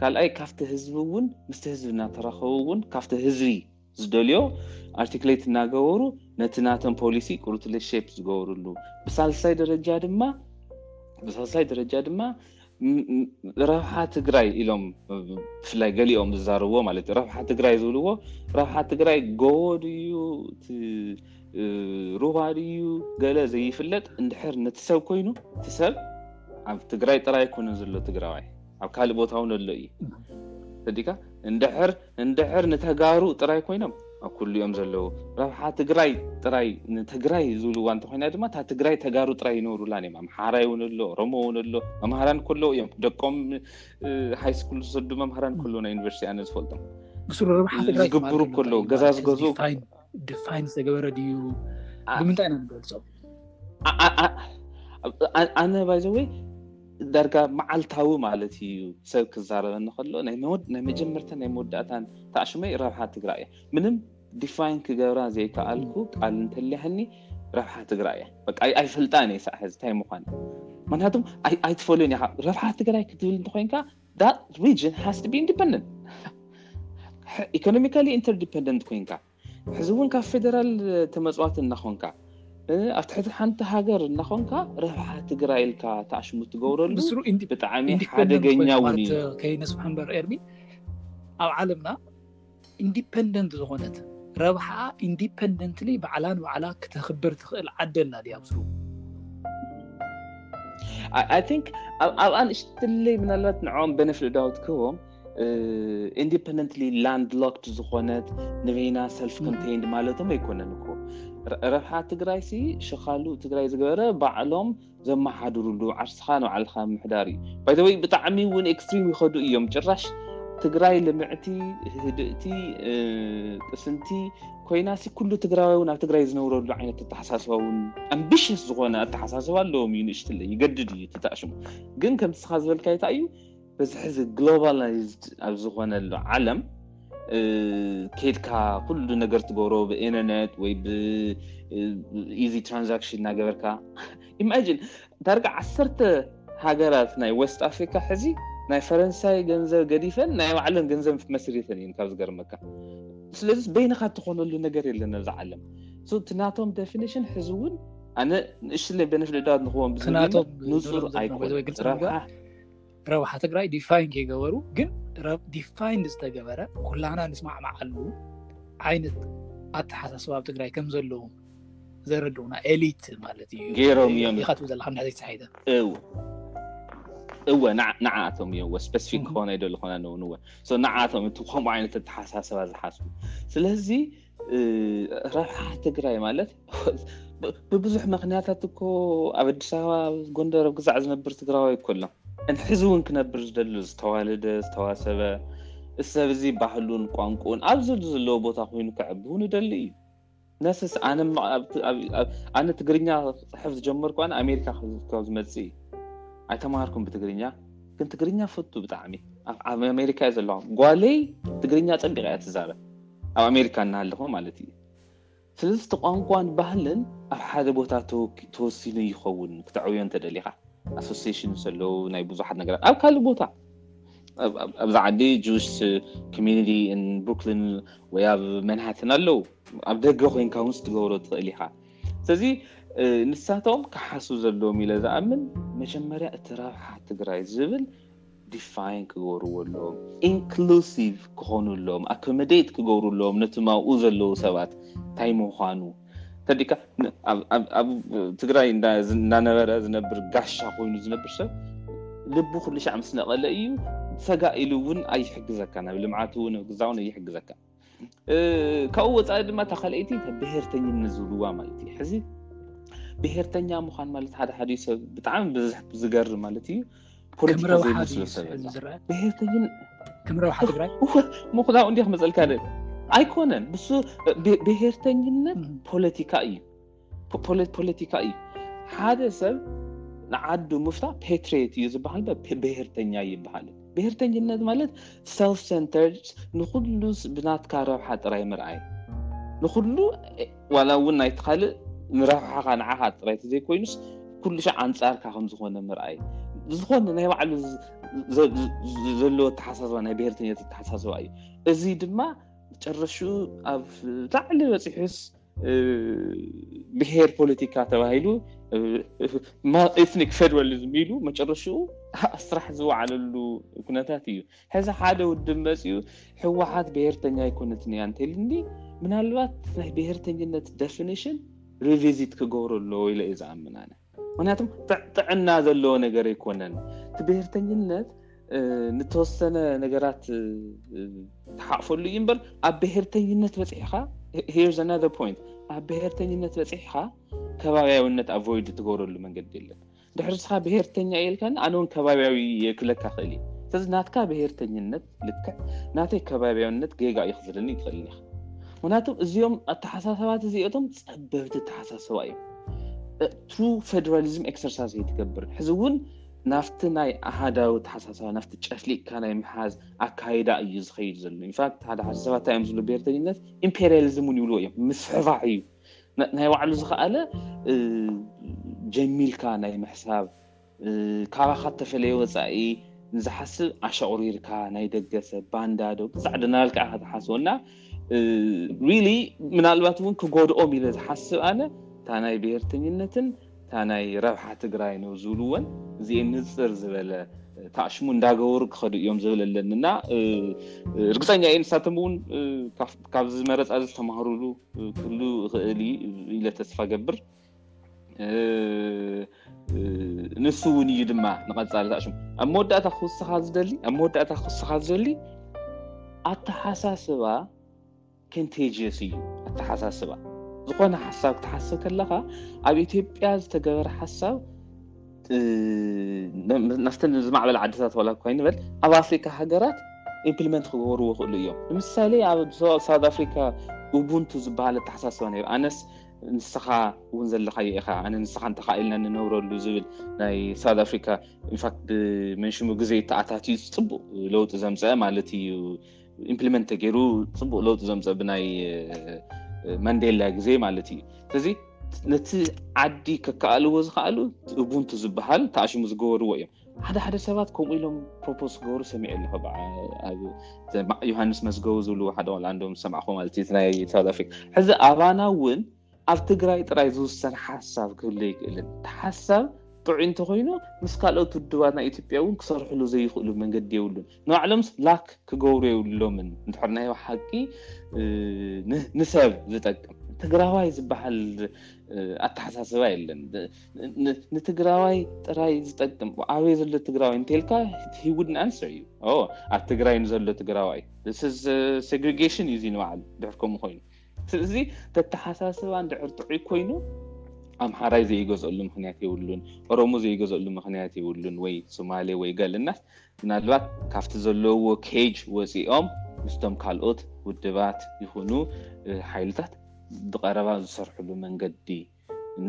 ካልኣይ ካብቲ ህዝቢ እውን ምስቲ ህዝቢ እናተረከቡ እውን ካብቲ ህዝቢ ዝደልዮ ኣርቲክሌት እናገበሩ ነቲ ናተን ፖሊሲ ቁርትለ ሼፕ ዝገብርሉ ብሳልሳይ ደረጃ ድማ ብሳልሳይ ደረጃ ድማ ረብሓ ትግራይ ኢሎም ብፍላይ ገሊኦም ዝዛርብዎ ማለት እዩ ረብሓ ትግራይ ዝብልዎ ረብሓ ትግራይ ጎቦ ድዩ ሩባ ድዩ ገለ ዘይፍለጥ እንድሕር ነቲ ሰብ ኮይኑ እቲ ሰብ ኣብ ትግራይ ጥራይ ኣይኮነን ዘሎ ትግራዋይ ኣብ ካልእ ቦታ እውን ኣሎ እዩ ፈዲካ እንድሕር እንድሕር ንተጋሩ ጥራይ ኮይኖም ኣብ ኩሉ እዮም ዘለዉ ረብሓ ትግራይ ጥራይ ንትግራይ ዝብልዋ እንተኮይና ድማ እታ ትግራይ ተጋሩ ጥራይ ይነብሩላን እዮም ኣምሓራይ እውን ኣሎ ኦሮሞ እውን ኣሎ መምሃራን ከለዉ እዮም ደቆም ሃይስኩል ዝሰዱ መምሃራን ከለዉ ናይ ዩኒቨርሲቲ ኣነ ዝፈልጦም ዝግብሩ ከለዉ ገዛ ዝገዝኡ ድፋይን ዝተገበረ ድዩ ብምንታይ ኢና ንገልፆ ኣነ ባይዘወይ ዳርጋ መዓልታዊ ማለት እዩ ሰብ ክዛረበኒ ከሎ ናይ መጀመርታ ናይ መወዳእታን ተኣሽመይ ረብሓ ትግራይ እያ ምንም ዲፋይን ክገብራ ዘይከኣልኩ ቃል እንተልያህኒ ረብሓ ትግራይ እያ በቃ ኣይፈልጣን እየ ሳዕ ሕዚ እንታይ ምኳን ምክንያቱም ኣይትፈልዮን ኢካ ረብሓ ትግራይ ክትብል እንተኮይንካ that region has to be independent ኢኮኖሚካሊ ኢንተርዲፐንደንት ኮንካ ሕዚ እውን ካብ ፌደራል ተመፅዋት እናኮንካ ኣብ ትሕቲ ሓንቲ ሃገር እናኮንካ ረብሓ ትግራይ ኢልካ ተኣሽሙ ትገብረሉ ብጣዕሚ ሓደገኛ እውን እዩ ከይነስፋሕ እምበር ኤርሚ ኣብ ዓለምና ኢንዲፐንደንት ዝኾነት ረብሓኣ ኢንዲፐንደንትሊ ባዕላ ንባዕላ ክተኽብር ትኽእል ዓዲ ኣላ ድያ ኣብ ስሩ I think ኣብኣ ንእሽትለይ ምናልባት ንዕኦም በነፍት ዳውት ክህቦም ኢንዲፐንደንትሊ ላንድ ሎክድ ዝኾነት ንበይና ሰልፍ ኮንቴንድ ማለቶም ኣይኮነን እኮ ረብሓ ትግራይ ሲ ሸኻሉ ትግራይ ዝገበረ ባዕሎም ዘመሓድርሉ ዓርስኻ ንባዕልኻ ምሕዳር እዩ ባይዘወይ ብጣዕሚ እውን ኤክስትሪም ይኸዱ እዮም ጭራሽ ትግራይ ልምዕቲ ህድእቲ ቅስንቲ ኮይና ሲ ኩሉ ትግራዊ እውን ኣብ ትግራይ ዝነብረሉ ዓይነት ኣተሓሳስባ እውን ኣምቢሽስ ዝኾነ ኣተሓሳስባ ኣለዎም እዩ ንእሽትለ ይገድድ እዩ ትታእሽሙ ግን ከምቲ ስኻ ዝበልካይታ እዩ በዚ ሕዚ ግሎባላይዝድ ኣብ ዝኾነሉ ዓለም ኬድካ ኩሉ ነገር ትገብሮ ብኢንተርነት ወይ ብኢዚ ትራንዛክሽን እናገበርካ ኢማጂን ዳርጋ ዓሰርተ ሃገራት ናይ ወስት ኣፍሪካ ሕዚ ናይ ፈረንሳይ ገንዘብ ገዲፈን ናይ ባዕለን ገንዘብ መስሪተን እየን ካብ ዝገርመካ ስለዚ በይንካ እትኾነሉ ነገር የለን ኣብዚ ዓለም እቲ ናቶም ደፊኒሽን ሕዚ እውን ኣነ ንእሽለ ቤነፊት ዕዳት ንክዎም ብዝናቶም ንፁር ኣይኮነ ረብሓ ትግራይ ዲፋይን ከይገበሩ ግን ዲፋይን ዝተገበረ ኩላና ንስማዕማዓሉ ዓይነት ኣተሓሳስባ ኣብ ትግራይ ከም ዘለዉ ዘረድኡና ኤሊት ማለት እዩ ገይሮም እዮም ኢኻ ትብል ዘለካ ምና ዘይተሳሒተ እው እወ ንዓኣቶም እዮም ወ ስፐሲፊክ ክኾነ ይደሉ ኮነ ንወ ንዓኣቶም እቲ ከምኡ ዓይነት ኣተሓሳስባ ዝሓስቡ ስለዚ ረብሓ ትግራይ ማለት ብብዙሕ ምክንያታት እኮ ኣብ ኣዲስ ኣበባ ጎንደር ኣብ ግዛዕ ዝነብር ትግራዋይ እኮ ኣሎ ሕዚ እውን ክነብር ዝደሊ ዝተዋልደ ዝተዋሰበ ሰብ እዚ ባህሉን ቋንቁኡን ኣብዚ ዘለዎ ቦታ ኮይኑ ክዕብ እውን ይደሊ እዩ ነስስ ኣነ ትግርኛ ፅሕፍ ዝጀመርኩ ኣነ ኣሜሪካ ካብ ዝመፅ እዩ ኣይተማሃርኩም ብትግርኛ ግን ትግርኛ ፈቱ ብጣዕሚ ኣብ ኣሜሪካ እዩ ዘለዋ ጓለይ ትግርኛ ፀቢቃ እያ ትዛረብ ኣብ ኣሜሪካ እናሃለኹ ማለት እዩ ስለዚ እቲ ቋንቋን ባህልን ኣብ ሓደ ቦታ ተወሲኑ ይኸውን ክተዕብዮ እንተደሊኻ ኣሶሲሽን ሰለዉ ናይ ብዙሓት ነገራት ኣብ ካልእ ቦታ ኣብዚ ዓዲ ጁስ ኮሚኒቲ ብሩክሊን ወይ ኣብ መንሃትን ኣለው ኣብ ደገ ኮይንካ ውንስ ትገብሮ ትኽእል ኢኻ ስለዚ ንሳቶም ክሓሱ ዘለዎም ኢለ ዝኣምን መጀመርያ እቲ ረብሓ ትግራይ ዝብል ዲፋይን ክገብርዎ ኣለዎም፣ ኢንክሉሲቭ ክኾኑ ኣለዎም፣ ኣኮመዴት ክገብሩ ኣለዎም ነቶም ኣብኡ ዘለዉ ሰባት እንታይ ምዃኑ ተዲካ ኣብ ትግራይ እንዳነበረ ዝነብር ጋሻ ኮይኑ ዝነብር ሰብ ልቡ ኩልሻዕ ምስ ነቐለ እዩ ሰጋእ ኢሉ እውን ኣይሕግዘካን ኣብ ልምዓት እውን ኣብ ግዛውን ኣይሕግዘካን ካብኡ ወፃኢ ድማ እታ ካልኣይቲ ብሄርተኝነት ዝብልዋ ማለት እዩ ሕዚ ብሄርተኛ ምኳን ማለት ሓደ ሓደ ሰብ ብጣዕሚ ብዝሕ ዝገር ማለት እዩ ከም ረብሓ ትግራይ ምኩናኡ እንዲ ክመፀልካ ኣይኮነን ብሱ ብሄርተኝነት ፖለቲካ እዩ ፖለቲካ እዩ ሓደ ሰብ ንዓዱ ምፍታ ፔትሬት እዩ ዝበሃል ብሄርተኛ ይበሃል ብሄርተኝነት ማለት ሰልፍ ሰንተር ንኩሉ ብናትካ ረብሓ ጥራይ ምርኣይ ንኩሉ ዋላ እውን ናይቲ ካልእ ንረብሓኻ ንዓኻ ጥራይ ተዘይኮይኑስ ኩሉ ሻዕ ኣንፃርካ ከምዝኾነ ምርኣይ ዝኾነ ናይ ባዕሉ ዘለዎ ተሓሳስባ ናይ ብሄርተኛ ተሓሳስባ እዩ እዚ ድማ መጨረሽኡ ኣብ ላዕሊ በፂሑስ ብሄር ፖለቲካ ተባሂሉ ኤትኒክ ፌደራሊዝም ኢሉ መጨረሽኡ ኣስራሕ ዝወዓለሉ ኩነታት እዩ ሕዚ ሓደ ውድብ መፅኡ ህወሓት ብሄርተኛ ኣይኮነትን እያ እንተልኒ ምናልባት ናይ ብሄርተኝነት ደፊኒሽን ሪቪዚት ክገብሮ ኣለዎ ኢለ እዩ ዝኣምን ኣነ ምክንያቱ ጥዕና ዘለዎ ነገር ኣይኮነን እቲ ብሄርተኝነት ንተወሰነ ነገራት ተሓቕፈሉ እዩ እበር ኣብ ብሄርተኝነት በፅሕኻ ኣብ ብሄርተኝነት በፅሕኻ ከባብያዊነት ኣቮይድ ትገብረሉ መንገዲ የለን ድሕሪ ስኻ ብሄርተኛ እየልካ ኣነውን ከባብያዊ ክለካ ክእል እዩ ስለዚ ናትካ ብሄርተኝነት ልክዕ ናተይ ከባቢያውነት ጌጋ እዩ ክዝልኒ ይትኽእል ኢኻ ምክንያቱ እዚኦም ኣተሓሳሰባት እዚኦቶም ፀበብቲ ተሓሳሰባ እዮም ትሩ ፌደራሊዝም ኤክሰርሳይዝ እይትገብር ሕዚ እውን ናፍቲ ናይ ኣሃዳዊ ተሓሳሰባ ናፍቲ ጨፍሊቅካ ናይ ምሓዝ ኣካይዳ እዩ ዝኸይድ ዘሎ ንፋት ሓደ ሓደ ሰባት እዮም ዝብሉ ብሄርተኝነት ኢምፔሪያሊዝም እውን ይብልዎ እዮም ምስሕፋሕ እዩ ናይ ባዕሉ ዝኸኣለ ጀሚልካ ናይ ምሕሳብ ካባኻ እተፈለየ ወጻኢ ንዝሓስብ ኣሻቑሪርካ ናይ ደገ ሰብ ባንዳ ዶ ብዛዕዶ እናበልካ ኢኻ ትሓስቦ እና ሪሊ ምናልባት እውን ክጎድኦም ኢለ ዝሓስብ ኣነ እታ ናይ ብሄርተኝነትን እታ ናይ ረብሓ ትግራይ ነው ዝብልወን እዚኤን ንፅር ዝበለ ተኣሽሙ እንዳገበሩ ክኸዱ እዮም ዝብል ኣለኒ እና እርግፀኛ እየ ንሳቶም እውን ካብዚ መረፃ ዝተማሃሩሉ ክህሉ ይኽእል ኢለ ተስፋ ገብር ንሱ እውን እዩ ድማ ንቐፃሊ ተኣሽሙ ኣብ መወዳእታ ክውስኻ ዝደሊ ኣብ መወዳእታ ክውስኻ ዝደሊ ኣተሓሳስባ ከንቴጅስ እዩ ኣተሓሳስባ ዝኾነ ሓሳብ ክትሓስብ ከለኻ ኣብ ኢትዮጵያ ዝተገበረ ሓሳብ ናፍተን ዝማዕበለ ዓድታት ዋላ እኳ ይንበል ኣብ ኣፍሪካ ሃገራት ኢምፕሊመንት ክገብርዎ ክእሉ እዮም ንምሳሌ ኣብ ሳውት ኣፍሪካ ኡቡንቱ ዝበሃል ኣተሓሳስባ ነይሩ ኣነስ ንስኻ እውን ዘለኻዮ ኢኻ ኣነ ንስኻ እንተኸዓ ኢልና ንነብረሉ ዝብል ናይ ሳውት ኣፍሪካ ኢንፋክት ብመንሽሙ ግዜ ተኣታትዩ ፅቡቅ ለውጢ ዘምፀ ማለት እዩ ኢምፕሊመንት ተገይሩ ፅቡቅ ለውጢ ዘምፀ ብናይ መንዴላ ግዜ ማለት እዩ ስለዚ ነቲ ዓዲ ከከኣልዎ ዝከኣሉ እቡንቱ ዝበሃል ተኣሽሙ ዝገበርዎ እዮም ሓደ ሓደ ሰባት ከምኡ ኢሎም ፕሮፖዝ ክገብሩ ሰሚዐ ኣለኹ ዮሃንስ መዝገቡ ዝብሉ ሓደ ቆልዓ እንዶም ዝሰማዕኹ ማለት እዩ ናይ ሳውት ኣፍሪካ ሕዚ ኣባና እውን ኣብ ትግራይ ጥራይ ዝውሰን ሓሳብ ክህሉ ይክእልን እቲ ሓሳብ ጥዑይ እንተኮይኑ ምስ ካልኦት ውድባት ናይ ኢትዮጵያ እውን ክሰርሕሉ ዘይኽእሉ መንገዲ የብሉን ንባዕሎምስ ላክ ክገብሩ የብሎምን እንድሕር ናይ ሓቂ ንሰብ ዝጠቅም ትግራዋይ ዝበሃል ኣተሓሳስባ የለን ንትግራዋይ ጥራይ ዝጠቅም ኣበይ ዘሎ ትግራዋይ እንተልካ ሂውድ ንኣንስር እዩ ኣብ ትግራይ ንዘሎ ትግራዋይ ሴግሬጌሽን እዩ ንባዓሉ ድሕር ከምኡ ኮይኑ ስለዚ ተተሓሳስባ ድሕር ጥዑይ ኮይኑ ኣምሓራይ ዘይገዝኣሉ ምክንያት የብሉን ኦሮሞ ዘይገዝኣሉ ምክንያት የብሉን ወይ ሶማሌ ወይ ገልናስ ምናልባት ካብቲ ዘለዎ ኬጅ ወፂኦም ምስቶም ካልኦት ውድባት ይኹኑ ሓይልታት ብቀረባ ዝሰርሕሉ መንገዲ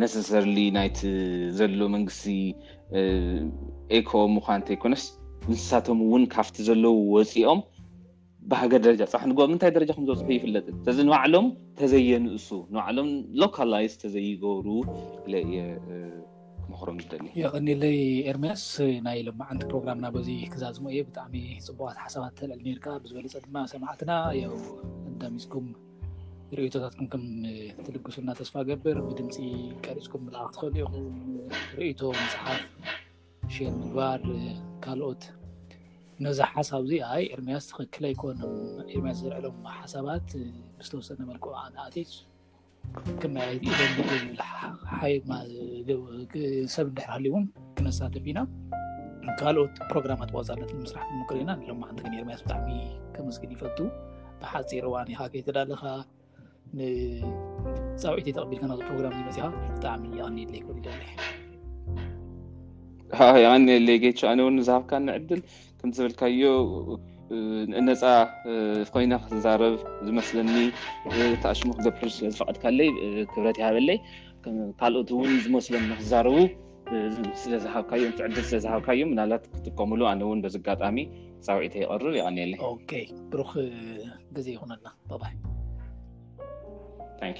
ነሰሰርሊ ናይቲ ዘሎ መንግስቲ ኤኮ ምዃን እንተይኮነስ ንሳቶም እውን ካብቲ ዘለዉ ወፂኦም ብሃገር ደረጃ ፅራሕ ንግቦም እንታይ ደረጃ ከም ዘብፅሑ ይፍለጥን ስለዚ ንባዕሎም ተዘየንእሱ ንባዕሎም ሎካላይዝ ተዘይገብሩ ኢለ እየ ክመክሮም ዝደሊ የቀኒለይ ኤርምያስ ናይ ሎማዓንቲ ፕሮግራምና በዚ ክዛዝሞ እየ ብጣዕሚ ፅቡቃት ሓሳባት ተልዕል ነርካ ብዝበለፀ ድማ ሰማዕትና እንዳሚፅኩም ርእቶታትኩም ከም ትልግሱና ተስፋ ገብር ብድምፂ ቀሪፅኩም ምልኣኽ ትኽእሉ ኢኹም ርእቶ መፅሓፍ ሸር ምግባር ካልኦት ነዚ ሓሳብ እዚ ኣይ ኤርምያስ ትኽክል ኣይኮነ ኤርምያስ ዘልዕሎም ሓሳባት ብዝተወሰነ መልክዑ ኣነኣት ክመያየት ኢደሊ ዝብል ሓይማ ሰብ እንድሕር ሃልዎም ክነሳተፍ ኢና ካልኦት ፕሮግራማት ዋፃለት ንምስራሕ ንምክር ኢና ንሎማዓንቲ ግን ኤርምያስ ብጣዕሚ ከመስግን ይፈቱ ብሓፂር እዋን ኢካ ከይተዳለካ ንፃውዒት ተቐቢልካ ናብዚ ፕሮግራም ዝመፅኻ ብጣዕሚ የቐኒየለይ ክብል ይደሊ የቐኒየለይ ጌች ኣነ እውን ዝሃብካ ንዕድል ከም ዝበልካዮ ነፃ ኮይና ክትዛረብ ዝመስለኒ ተኣሽሙ ክገብር ስለዝፈቐድካለይ ክብረት ይሃበለይ ካልኦት እውን ዝመስሎም ንክዛረቡ ስለዝሃብካዮም ትዕድል ስለዝሃብካዮም ምናልባት ክጥቀምሉ ኣነ እውን በዚ ኣጋጣሚ ፃውዒተ ይቐርብ ይቀኒየለ ብሩክ ግዜ ይኹነና ባባይ ታንክ